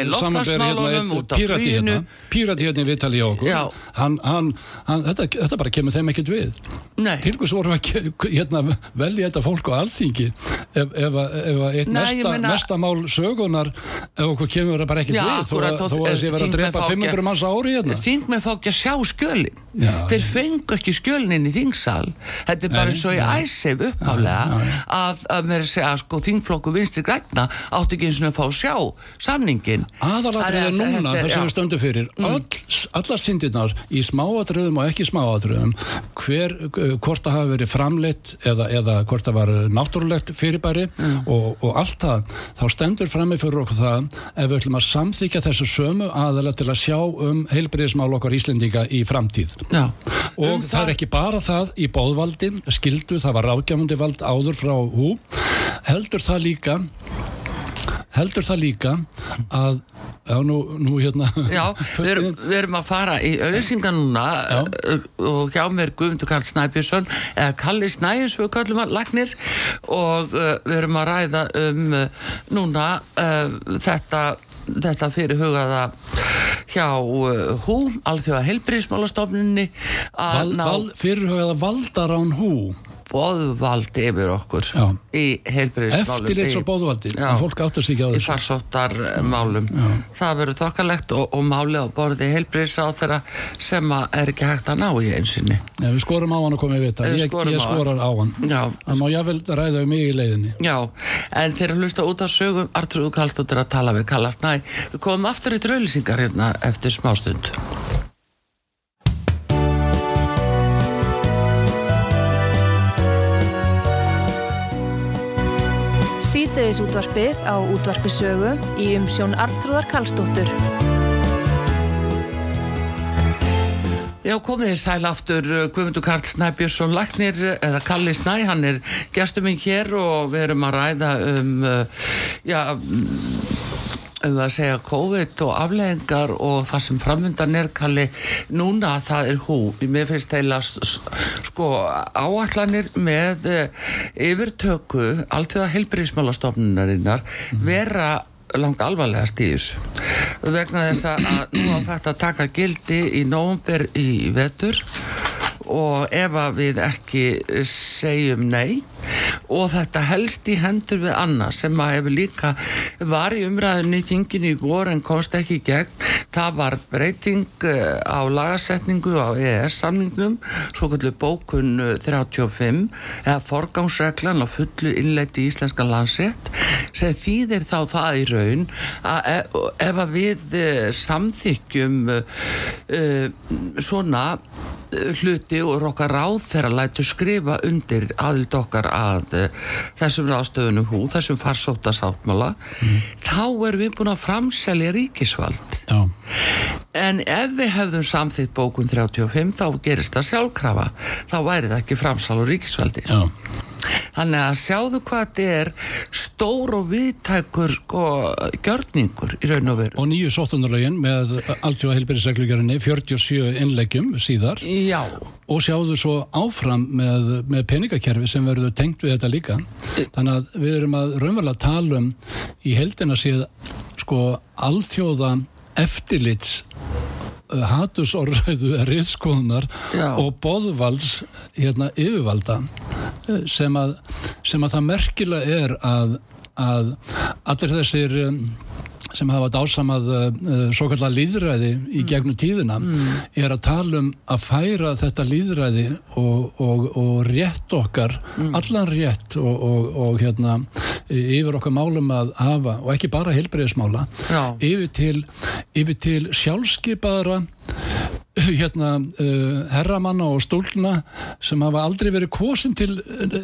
einn út af pírati hérna, pírati hérna í vitali hjá okkur. Já. Hann, hann, hann, þetta, þetta bara kemur þeim ekkert við. Til hvers vorum við að hérna, velja þetta fólk á alþingi ef, ef, að- ef að eitt ég mesta, mál sögunar ef okkur kemur það bara ekkert við þó að og- þó að þessi verið að drepa fá ekki- 500 manns ári hérna. Þingmenn fá ekki að sjá skjölin. Þeir fengu ekki skjölin í þingsal. Þetta er bara eins og nei. æsef upphálega að, að mér segja sko þingflokku vinstri grætna átti ekki eins og að fá að sjá samningin Aðalatrið er núna það sem já. við stöndum fyrir Öll, allar syndirnar í smáatriðum og ekki smáatriðum hver, eh, hvort það hafi verið framleitt eða, eða hvort það var náttúrulegt fyrirbæri og, og allt það þá stendur frammi fyrir okkur það ef við ætlum að samþykja þessu sömu aðala til að sjá um heilbriðismál okkar Íslendinga í framtíð Já. og Um það er ekki bara það í bóðvaldi skildu, það var ráðgjafandi vald áður frá hú heldur það líka heldur það líka að já, nú, nú hérna Já, við erum, við erum að fara í auðsinga núna Já. uh, og hjá mér Guðmundur Karl Snæbjörnsson eða Kalli Snæjus við kallum að lagnir og uh, við erum að ræða um uh, núna uh, þetta þetta fyrirhugaða hjá uh, HÚ, alþjóða heilbríðismálastofnunni að val, ná val, fyrirhugaða valdarán hú boðvald yfir okkur Já. í heilbríðismálum eftirlits og bóðvaldi Já. fólk áttast ekki á í þessu. farsóttar málum það verður þokkalegt og, og máli á borði heilbriðs á þeirra sem er ekki hægt að ná í einsinni Nei, við skorum á hann í vita Við ég, skorum ég á hann. skorar á hann. Já. það má jáfnvel ræða um mig í leiðinni. Já, en þeir eru hlusta út af sögum Artrúðu Kallstóttir að tala við Kallast Næ við komum aftur í draulisingar hérna eftir smástund Síðdeðis útvarpið á útvarpisögu í umsjón Arnþrúðar Karlsdóttur. Já, komið þér sæl aftur uh, Guðmundur Karl Snæbjörnsson Lagnir eða Kalli Snæ, hann er gestur minn hér og við erum að ræða um uh, já um að segja COVID og afleggingar og það sem framöndan er Kalli núna það er hú. Mér finnst þeirra sko áallanir með uh, yfirtöku allþjóða helbriðismálastofnunarinnar vera langt alvarlegast í þessu. Vegna þess að nú á þetta taka gildi í nógumber í vetur og ef við ekki segjum nei og þetta helst í hendur við annað sem að hefur líka var í umræðinni þinginu í vor en komst ekki í gegn. Það var breyting eh, á lagasetningu á EES-samningnum svo kallu bókun 35 eða forgámsreglan á fullu innleiti í Íslenska landsett sem þýðir þá það í raun að ef, ef að við eh, samþykjum uh, svona hluti og okkar ráð þeirra lætu skrifa undir aðild okkar að uh, þessum ráðstöfunum hú, þessum farsóta sáttmála mm. þá erum við búin að framselja ríkisvald Já. en ef við hefðum samþýtt bókun 35 þá gerist það sjálfkrafa þá væri það ekki framsal og ríkisvaldi Já Þannig að sjáðu hvað þetta er stór og viðtækur sko, gjörningur í raun og veru. Og nýju sóttunarlegin með alltjóða heilbærisreglugjörni 47 innleggjum síðar. Já. Og sjáðu svo áfram með, með peningakerfi sem verður tengt við þetta líka. Þannig að við erum að raunverulega tala um í heldina síð sko alltjóða eftirlits hatusorðræðu riðskoðunar og boðvalds hérna yfirvalda sem að, sem að það merkilega er að, að allir þessir sem hafa dásamað uh, svo kallar líðræði í mm. gegnum tíðina mm. er að tala um að færa þetta líðræði og, og, og rétt okkar, mm. allan rétt og, og hérna yfir okkar málum að hafa og ekki bara heilbreyðismála yfir til, yfir til sjálfskeipaðara hérna uh, herramanna og stúlna sem hafa aldrei verið kosin til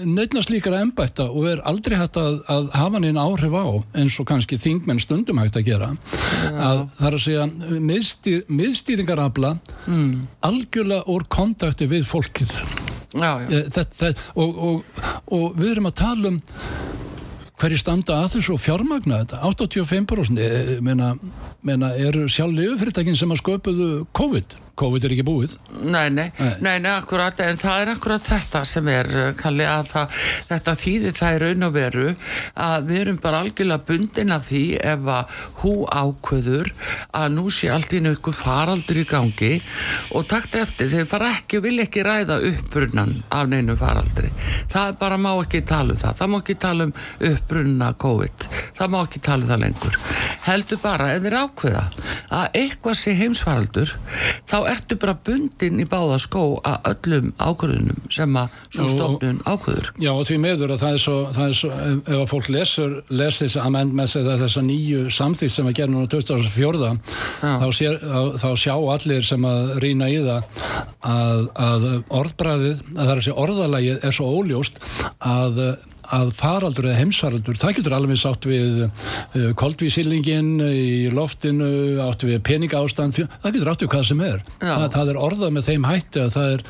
nefna slíkara ennbætta og er aldrei hægt að, að hafa neina áhrif á eins og kannski þingmenn stundum hægt að gera ja. að það er að segja miðstýr, miðstýringarabla mm. algjörlega úr kontakti við fólkið já, já. Eh, þetta, þetta, og, og, og við erum að tala um hverju standa að þessu og fjármagna þetta? 85% meina, meina eru sjálf liðufyrirtækin sem að sköpuðu COVID COVID er ekki búið? Nei, nei, nei, nei, akkurat. En það er akkurat þetta sem er uh, kalli að það, þetta þýðir það er raun og veru að við erum bara algjörlega bundin af því ef að hú ákvöður að nú sé allt í nökkur faraldur í gangi og takt eftir þeir fara ekki, vil ekki ræða uppbrunnan af neinu faraldri. Það bara má ekki tala um það. Það má ekki tala um uppbrunna COVID. Það má ekki tala um það lengur. Heldur bara, ef þeir ákveða að eitthvað sé heimsfaraldur þá ertu bara bundin í báða skó að öllum ákvörðunum sem að svo stofnun ákvörður. Já og því meður að það er svo, það er svo ef að fólk lesur, les þessi amendments eða þessa nýju samþýtt sem að gera núna 2004 þá, sér, þá sjá allir sem að rýna í það að, að orðbræðið, að það er að segja orðalagið er svo óljóst að að faraldur eða heimsfaraldur, það getur alveg sátt við uh, koldvísýlingin í loftinu, átt við peningástand, það getur átt við hvað sem er. Það, það er orðað með þeim hætti að það er,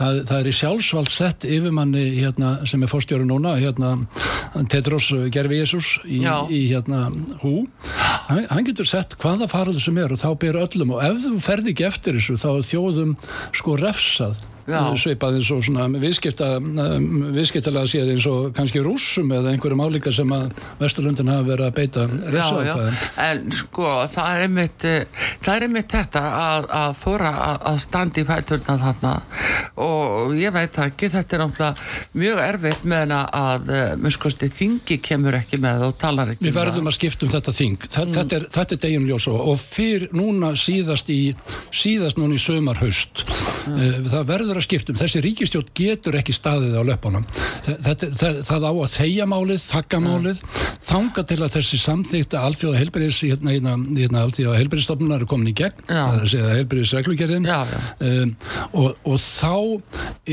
það, það er í sjálfsvald sett yfirmanni hérna, sem er fórstjóru núna hérna, Tedros Gervi Jesus í, í hérna hú. Hann, hann getur sett hvaða faraldur sem er og þá ber öllum og ef þú ferði ekki eftir þessu þá þjóðum sko refsað svipað eins og svona viðskipta viðskiptalega séð eins og kannski rúsum eða einhverjum álíka sem að Vesturlundin hafa verið að beita resaðaðum. En sko það er einmitt, það er einmitt þetta að, að þóra að, að standi í pæturna þarna og ég veit ekki, þetta er náttúrulega mjög erfitt með að muskusti þingi kemur ekki með og talar ekki. Við verðum að skiptum þetta þing þetta, mm. þetta er, er deginljós og fyrir núna síðast í síðast núna í sömarhaust mm. það verður verður að skiptum, þessi ríkistjórn getur ekki staðið á löpunum það, það, það á að þeia málið, þakka málið. Þanga til að þessi samþýkta alltfjóða helbriðs hérna, hérna, hérna alltfjóða helbriðstofnunar er komin í gegn það er að segja helbriðsreglugerðin um, og, og þá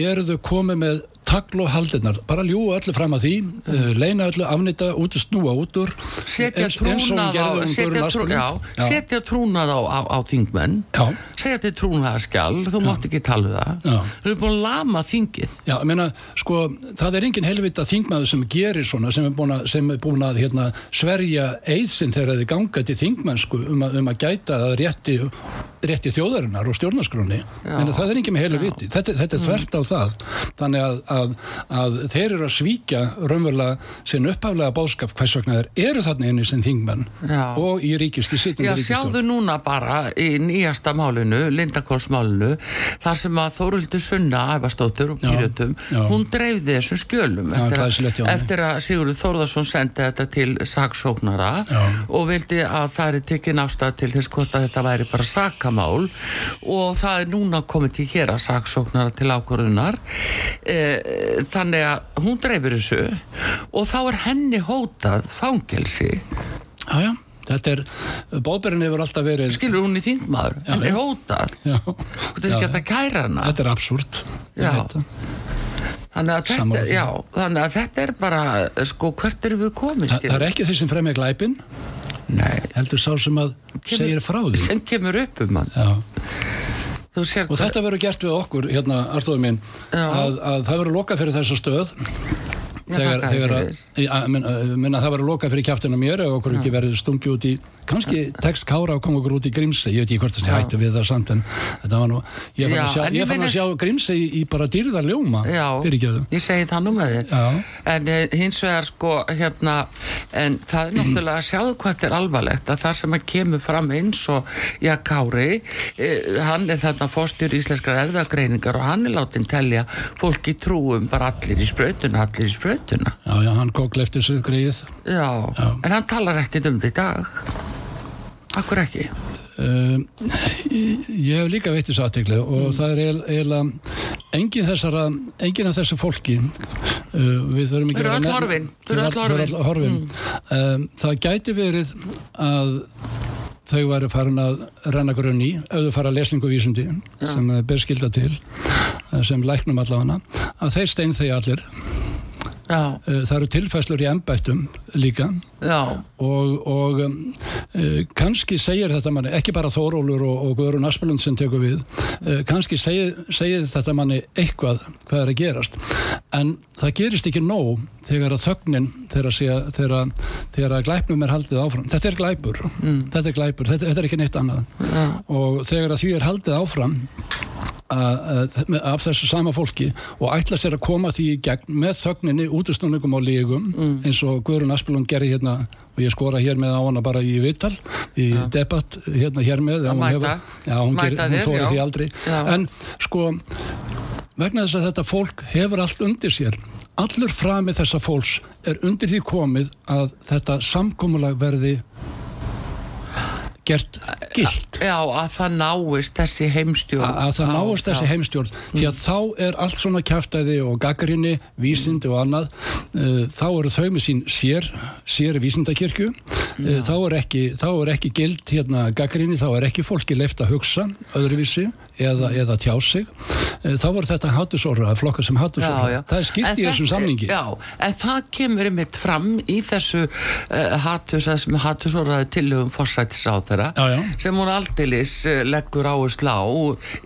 eru þau komið með tagl og haldirnar, bara ljúa öllu fram að því, uh, leina öllu, afnita út og snúa út úr setja trúnað á setja, trú, Asplund. já, setja trúnað á, á, á þingmenn Já. segja þetta er trúnaðarskjál þú mátt ekki tala það Já. þau eru búin að lama þingið Já, ég meina, sko, það er engin helvita þingmaður sem gerir svona, sem er búin að, sem er búin að hérna, sverja eiðsinn þegar þið ganga til þingmennsku um að, um að gæta að rétti, rétti þjóðarinnar og stjórnarskroni. Það er engin með heilu viti. Þetta, þetta er þvert á það. Þannig að, að, að þeir eru að svíkja raunverulega sinn upphaflega bóðskap hvers vegna þeir eru þarna inni sem þingmenn Já. og í ríkisti sittum Já, sjáðu núna bara í nýjasta málinu, Lindakórsmálinu, þar sem að Þóruldur Sunna, æfastóttur og já. hún dreifði þessum skjölum eftir, að, eftir að Sigurður Þórðarsson sendi þetta til saksóknara og vildi að það er tekin ástæð til þess hvort að þetta væri bara sakamál. Og það er núna komið til hér að saksóknara til ákvörðunar. E, þannig að hún dreifir þessu og þá er henni hótað fangelsi. Já, já, þetta er, bóðberinn hefur alltaf verið, skilur hún í þingmaður, henni er hótað. Hvort er ekki að kæra hana? þetta er absúrt. Þannig þetta, þannig að þetta er bara, sko, hvert erum við komið, Þa, það er ekki þeir sem fremja glæpin, Nei, heldur sá sem að segir frá því. sem kemur upp um hann. Já. Sér Og þetta verður gert við okkur, hérna, Arstofur minn, Já. að, að það verður lokað fyrir þessa stöð. Já, Þegar, þegar að, að, minna, minna, það verður lokað fyrir kjæftina mér ef okkur ekki verður stungi út í, kannski tekst Kára að koma okkur út í Grímsey, ég veit ekki hvort það sé Já. hættu við það samt en þetta var nú, ég fann Já, að sjá, ég fann að sjá Grímsey í, í bara dýrðar ljóma, Já, ég segi það nú með þér. Já. En eh, hins vegar, sko, hérna, en það er náttúrulega að sjáðu hvað þetta er alvarlegt, að það sem að kemur fram eins og, já, Kári, eh, hann er þarna fórstjur íslenskar erðagreiningar og hann er látin telja fólki trúum bara allir í sprautuna, allir í sprautuna. Já, já, hann kók lefti þessu greið. Já, en hann talar ekkert um þetta í dag. Akkur ekki? Uh, ég hef líka veitt þessu aðtegli og Mm. það er eiginlega- engin þessara, engin af þessu fólki uh, við þurfum ekki að horfin. Öll horfin um, það gæti verið að þau væri farin að renna grunn í ef þau fara lesningu vísindi sem uh, ber skilda til uh, sem læknum allavega að þeir stein þeir allir Já, uh, það eru tilfæslur í embættum líka. Já, og, og uh, kannski segir þetta manni, ekki bara Þórólur og, og Guðrún Aspelund sem tekur við uh, kannski segir, segir þetta manni eitthvað hvað er að gerast. En það gerist ekki nóg þegar að þögnin þegar, sé, þegar, þegar að glæpnum er haldið áfram. Þetta er glæpur, þetta er glæpur. Þetta, þetta er ekki neitt annað. Já. og þegar að því er haldið áfram af þessu sama fólki og ætla sér að koma því í gegn með þögninni, útustuningum og lígum eins og Guðrún Aspelund gerði hérna og ég skora hér með á hana bara í vital í debatt hérna hér með Að hún mæta. já, hún, gerir, hún þóri já. því aldrei Já. en sko vegna þess að þetta fólk hefur allt undir sér allur frami þessa fólks er undir því komið að þetta samkomulag verði gert gilt. Já, að það náist þessi heimstjórn. að það Já, náist þessi heimstjórn. Því að þá er allt svona kæftæði og gaggrinni, vísindi og annað. Uh, þá eru þau með sín sér, sér vísindakirkju. Uh, þá er ekki, þá er ekki gild hérna gaggrinni, þá er ekki fólki leift að hugsa öðruvísi eða, eða tjá sig uh, þá voru þetta hattusorra, flokkar sem hattusorra það er skipt í þetta- samningi. Já, en það kemur einmitt fram í þessu uh, hattus, þessum hattusorraði tillögum forsættis á þeirra Já, já. sem hún aldeilis uh, leggur á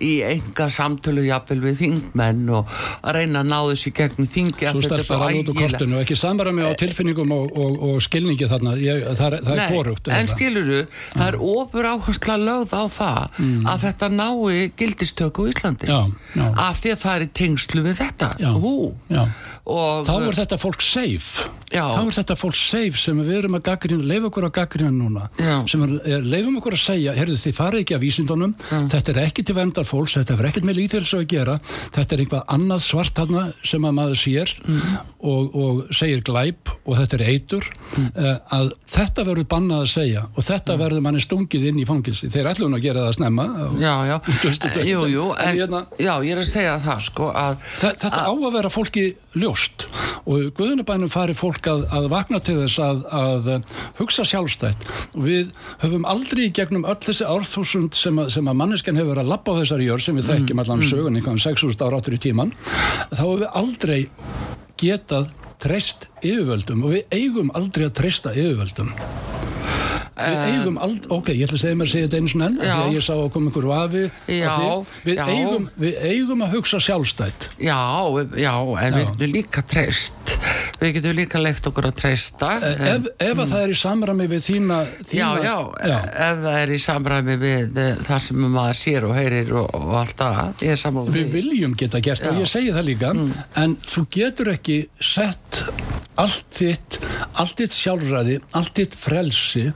í enga samtölu jafnvel við þingmenn og að reyna að ná þessu í gegnum þingi Svo stelpar alveg út úr kortinu og ekki samræmi á tilfinningum og, og, og skilningi þarna. Ég, það það er korugt en skiluru, það er ofur áhersla lögð á það að þetta nái gildistöku á Íslandi. Mm. Já, já. af því að það er tengslu við þetta. Og þá er þetta fólk safe. Já. þá er þetta fólk safe sem við erum að gaggrina leif okkur að gaggrina núna. Sem er, er, leifum okkur að segja heyrðu þið farið ekki að vísindunum. Þetta er ekki til vendar fólks, þetta er ekkert með lítilsu að gera. Þetta er einhvað annað svart hana sem að maður sér og, og segir glæp og þetta er eitur. Uh, að þetta verður bannað að segja og þetta verður manni stungið inn í fangilsi þeir ætlum að gera það snemma. Já, já, Þetta- jú, jú, en en, hérna- já, ég er að segja það sko að, Þa, þetta á að vera fólki ljóst. Og Guðunabænum fari fólk að, að vakna til þess að, að hugsa sjálfstætt. Og við höfum aldrei gegnum öll þessi árþúsund sem sem að manneskan hefur verið að lappa á þessari jörg sem við þekkjum allan mm. sögun einhvern 6.000 ára áttur í tíman þá hefur við aldrei getað treyst yfirvöldum og við eigum aldrei að treysta yfirvöldum Við eh, eigum aldrei, ok, ég ætla að segja mér að segja þetta einu svona enn, þegar ég sá að koma einhver vafi já, við, eigum, við eigum að hugsa sjálfstætt. Já, já, en já. við getum líka treyst. Við getum líka leift okkur að treysta. Eh, Ef, ef mm. það er í samræmi við þína, þína já, já, já, ef það er í samræmi við eh, það sem maður sér og heyrir og, og allt það Við viljum geta gert og ég segi það líka mm. en þú getur ekki sett allt þitt, allt þitt sjálfræði, allt þitt frelsi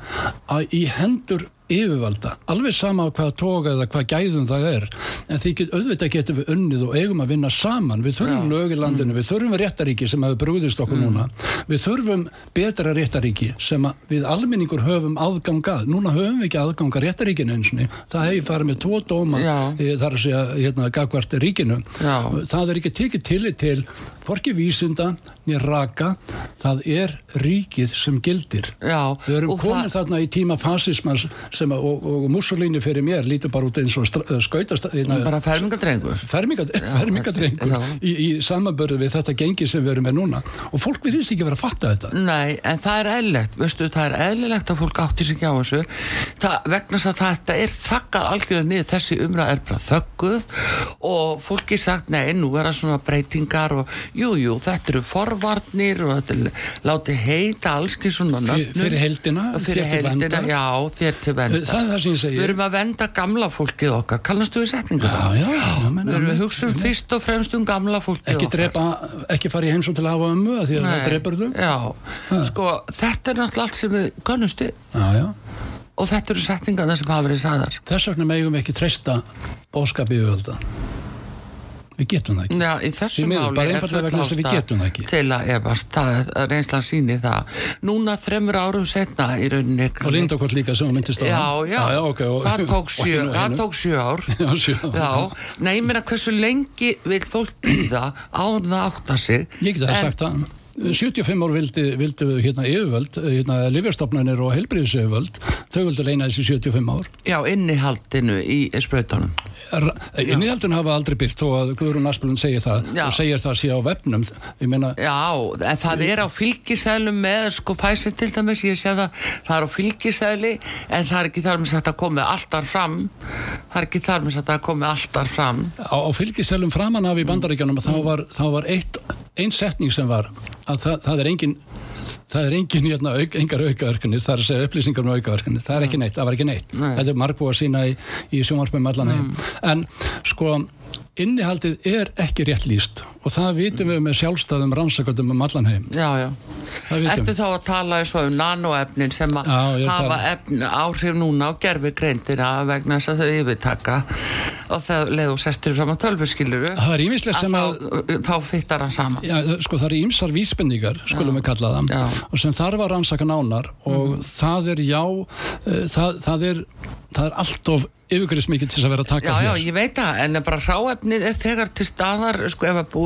í hendur yfirvalda, alveg sama á hvaða tóka eða hvað gæðum það er en því get, auðvitað getum við unnið og eigum að vinna saman, við þurfum lögilandinu mm. við þurfum réttaríki sem hefur brúðist okkur mm. núna. Við þurfum betra réttaríki sem við almenningur höfum aðgangað, núna höfum við ekki aðgangað réttaríkinu eins og það hefur farið með tvo dóma e, þar að segja hérna gagvart ríkinu. Já. það er ekki tekið til til forki vísinda nýr raka. Það er ríkið sem gildir. Já, við erum komið það... þarna í tíma fasismans sem að, og, og Mussolini fyrir mér lítur bara út eins og skautast hérna, bara fermingadrengur fermingadrengur í, í samanbörðu við þetta gengi sem við erum með núna. Og fólk við þýst ekki verið að fatta þetta. Nei, en það er eðlilegt, veistu, það er eðlilegt að fólk átti sig ekki á þessu. Það, vegna að þetta er þakkað algjörlega niður, þessi umræð er bara þögguð og fólki sagt, nei, nú er það svona breytingar og jújú, jú, þetta eru forvarnir og þetta er látið heita allski svona nöfnum. fyrir heldina, fyrir heldina, já, þér til venda það er það sem ég segir við erum að venda gamla fólkið okkar. Kallastu við setningu? Já, já, já, við erum að hugsa um fyrst og fremst um gamla fólkið ekki okkar. drepa, ekki fara í heimsum til að hafa ömmu því að það drepar þau? Sko, þetta er náttúrulega allt sem við gönnumst við. Og þetta eru setningarna sem hafa verið sagðar. Þess vegna megum við ekki treysta auðvölda við getum það ekki. Já, í þessu máli er full til að efast, það er reynslan síni það. Núna þremur árum setna í rauninni og Lindokvart líka sem myndist á. Já, já, já, okay, og, það tók sjö, það tók sjö ár. Já, sjö ár. Nei, ég meina hversu lengi vil fólk býða án það átta sig? Ég get það sagt það 75 ár vildi, vildi hérna yfirvöld, hérna livjastofnunir og helbriðsöfvöld, þau vildi leina þessi 75 ár. Já, innihaldinu í spröytunum. Innihaldinu hafa aldrei byrkt og að Guðrún Aspelund segir það Já. og segir það síðan á vefnum. Meina, Já, en það er á fylgisælu með sko fæsir til dæmis, ég sé það, það er á fylgisæli en það er ekki þar með að koma alltaf fram, það er ekki þar með að koma alltaf fram. Á, á fylgisælum framan af í bandaríkjanum mm. þá var, þá var eitt, ein setning sem var að það, það er engin það er engin hérna, auk, engar aukaverkanir það er að segja upplýsingar um aukaverkanir það er ekki neitt, það var ekki neitt Nei. þetta er margbúið að sína í, í sjónvarpum allan heim mm. en sko innihaldið er ekki rétt líst og það vitum við með sjálfstæðum rannsakundum um allan heim. Eftir þá að tala eins og um nanoefnin sem að hafa efn, áhrif núna á gerfi greindina vegna þess að þau yfirtaka og það leðu sestur fram á tölfuskiluru Það er ímislega sem að, að þá, þá fyttar það saman. Já, sko það er ímsar vísbendingar skulum við kalla það já. og sem þarf að rannsaka nánar og mm. það er já, uh, það, það er það er allt of yfirgriðs mikið til að vera að taka já, hér. Já, ég veit það, en bara ráefnið er þegar til staðar, sko, ef að þú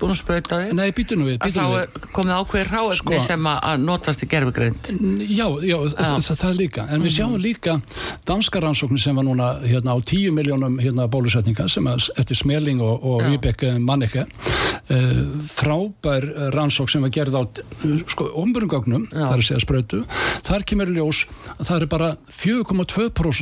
búin að spröyta þig. Nei, býtu nú við, býtu nú við. Þá komið ákveðir ráefni sko, sem að notast í gerfugrind. Já, já, já. Það, það líka, en við sjáum líka danska rannsóknir sem var núna hérna á tíu miljónum hérna bólusetninga sem að eftir Smeling og, og Víbek Manneke uh, frábær rannsók sem var gerð á sko, omburungagnum, þar að segja spröytu, þar kemur ljós að það er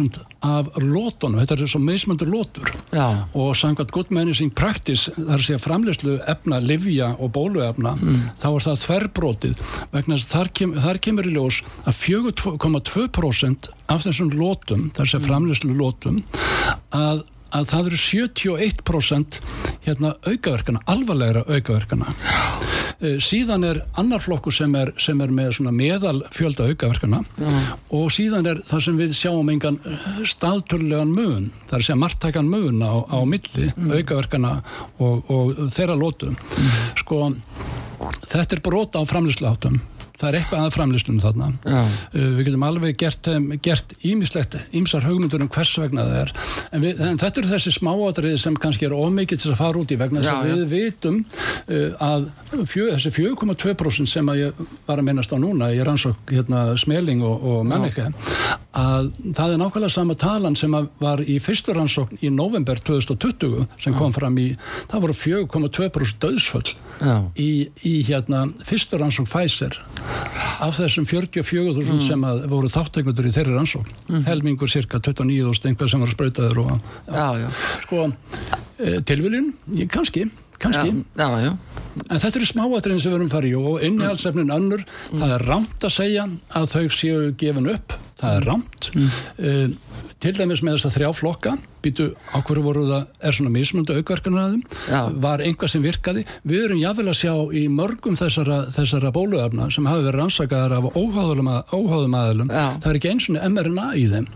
bara 4,2% af lótunum, þetta er svo meðsmöndur lótur Já. og samkvæmt good managing practice, þar sé að framlegslu efna, livja og bóluefna mm. þá er það þverbrotið vegna þess þar, kem, þar kemur í ljós að 4,2% af þessum lótum, þar sé að framlegslu lótum að að það eru 71% hérna aukaverkana, alvarlegra aukaverkana e, síðan er annar flokku sem er, sem er með meðal fjölda aukaverkana mm. og síðan er það sem við sjáum engan eh, staðtörlegan mun, það er að segja margtækan mun á, á milli mm. aukaverkana og, og þeirra lótu mm. sko þetta er brota á framlýslátum það er eitthvað að framlistum þarna. Uh, við getum alveg gert, gert ímislegt, ímsar hugmyndur um hvers vegna það er. En, við, en þetta eru þessi smáatriði sem kannski er ómikið til að fara út í vegna þess að við vitum uh, að fjö, þessi 4,2% sem að ég var að minnast á núna ég rannsók hérna, smeling og, og mennika að það er nákvæmlega sama talan sem var í fyrstur rannsókn í november 2020 sem kom fram í, það voru 4,2% döðsföll í, í hérna fyrstur rannsókn Pfizer af þessum 44.000 mm. sem voru þáttekundur í þeirri rannsókn mm. helmingur cirka 29.000 einhver sem voru spröytaður og já, já. sko e, tilviljun, kannski kannski, já, en þetta eru smáatriðin sem við erum farið og innihaldsefnin önnur, mm. það er rámt að segja að þau séu gefin upp það er rámt mm. uh, til dæmis með þess að þrjá flokka býtu á hverju voru það er svona mismundu aukverkunar var einhvað sem virkaði? Við erum jáfnvel að sjá í mörgum þessara, þessara bóluöfna sem hafi verið rannsakaðar af óháðum aðlum það er ekki eins og mRNA í þeim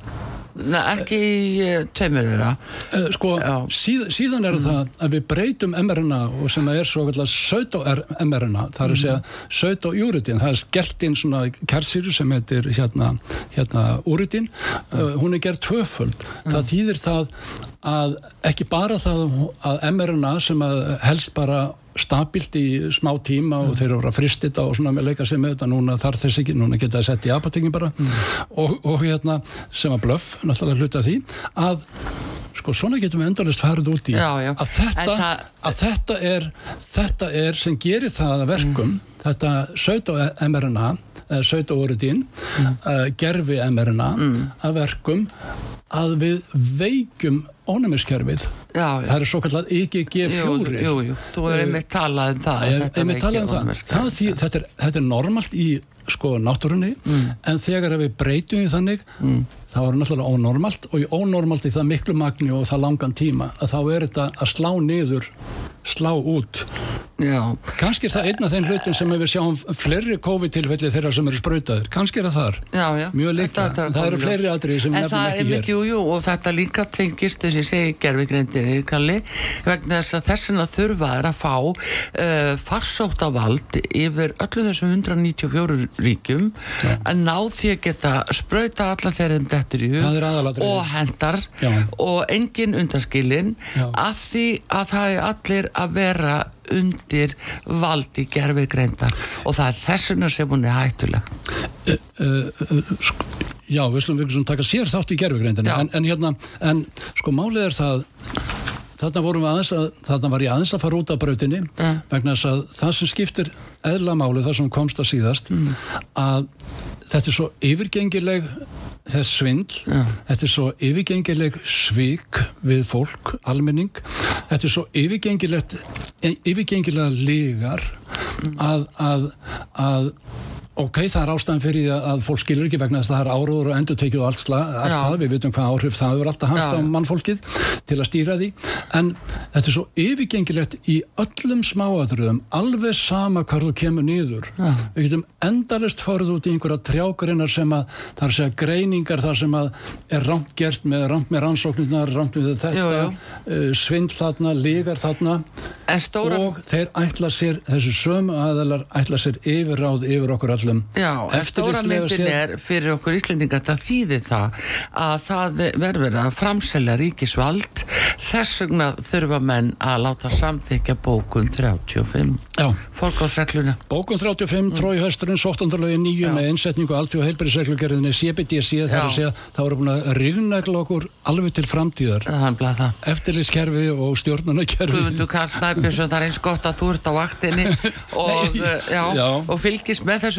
Nei, ekki uh, tveimur þeirra. Uh, Sko, síð, síðan er mm. það að við breytum mRNA og sem er svo kallar pseudo-mRNA það er að segja pseudo-uritin það er skellt inn svona kersýru sem heitir hérna, hérna uritin uh, hún er gerð tvöföld. Það þýðir það að ekki bara það að mRNA sem að helst bara stabilt í smá tíma og þeir eru að fristita og svona með leika sig með þetta núna þarf þess ekki, núna geta það sett í apotekin bara mm. og, og hérna sem að blöff, náttúrulega hluta því að sko svona getum við endalist farið út í já, já. Að, þetta, það... að þetta er þetta er sem gerir það að verkum mm. þetta söt og mRNA söt og orðin mm. uh, gerfi mRNA mm. að verkum að við veikum ónumiskerfið það er svo kallat IgG4 Jú, jú, þú hefur einmitt talað um það. Þetta er normalt í sko náttúrunni mm. en þegar við breytum í þannig mm. þá er það náttúrulega ónormalt og í ónormalt í það miklu magni og það langan tíma að þá er þetta að slá niður slá út Já. kannski er það einn af þeim hlutum sem við sjáum fleiri COVID-tilfelli þeirra sem eru spröytaður kannski er það þar, já, já. mjög líka það, það eru fleiri aðrið sem nefnum ekki hér jú, jú, og þetta líka tengist þess að ég segi gerfigreindir vegna þess að þessina þurfa er að fá uh, farsóttavald yfir öllu þessum 194 ríkjum að ná því að geta spröyta alla þeirra þetta í hug og hendar og engin undanskilin af því að það er allir að vera undir valdi gerfið greindar og það er þessuna sem hún er hættuleg. Uh, uh, uh, Já, við slumum við taka sér þátt í gerfið greindina en, en hérna, en sko málið er það þarna vorum við aðeins að þarna var ég aðeins að fara út af brautinni mm. vegna þess að það sem skiptir eðla máli það sem komst að síðast mm. að þetta er svo yfirgengileg þess svindl, ja. þetta er svo yfirgengileg svík við fólk, almenning, þetta er svo yfirgengilegt, yfirgengilega lígar að, að, að ok, það er ástæðan fyrir því að fólk skilur ekki vegna þess að það er áróður og endur tekið og allt, allt það, við veitum hvað áhrif það hefur alltaf haft á mannfólkið til að stýra því, en þetta er svo yfirgengilegt í öllum smáadröðum, alveg sama hvar þú kemur niður, Já. við getum endalist farið út í einhverja trjákurinnar sem að það er segja greiningar þar sem að er rámt gert með rámt með rannsóknirnar, rámt með þetta. Uh, svindl þarna, legar þarna. Stóra... og þeir ætla sér, þessu sömu aðelar ætla sér yfirráð yfir okkur allir öllum myndin er fyrir okkur íslendingar það þýðir það að það verður að framselja ríkisvald. Þess vegna þurfa menn að láta samþykja bókun 35 fólkásregluna Bókun 35, mm. trói hösturinn 17. lögi nýju með einsetningu alþjóð heilbærisreglugerðinni CBDC þar að segja þá eru búin að rignægla okkur alveg til framtíðar. Eftirlýskerfi og stjórnunarkerfi. Þú kannst að það er að þú ert á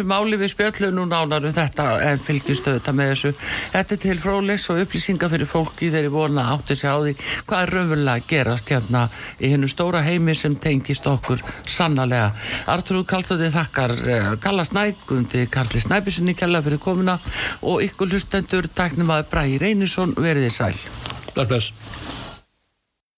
máli við spjöllum nú nánar um þetta en fylgjustu þetta með þessu þetta er til frólis og upplýsinga fyrir fólki þeirri vona átti sig á því hvað er raunverulega gerast hérna í hennu stóra heimi sem tengist okkur sannarlega. Artur Kallþóði þakkar eh, Kalla Snækundi Kalli Snæbisinni kella fyrir komuna og ykkur hlustendur tæknum að Bræði Reynisson veriði sæl. Bless bless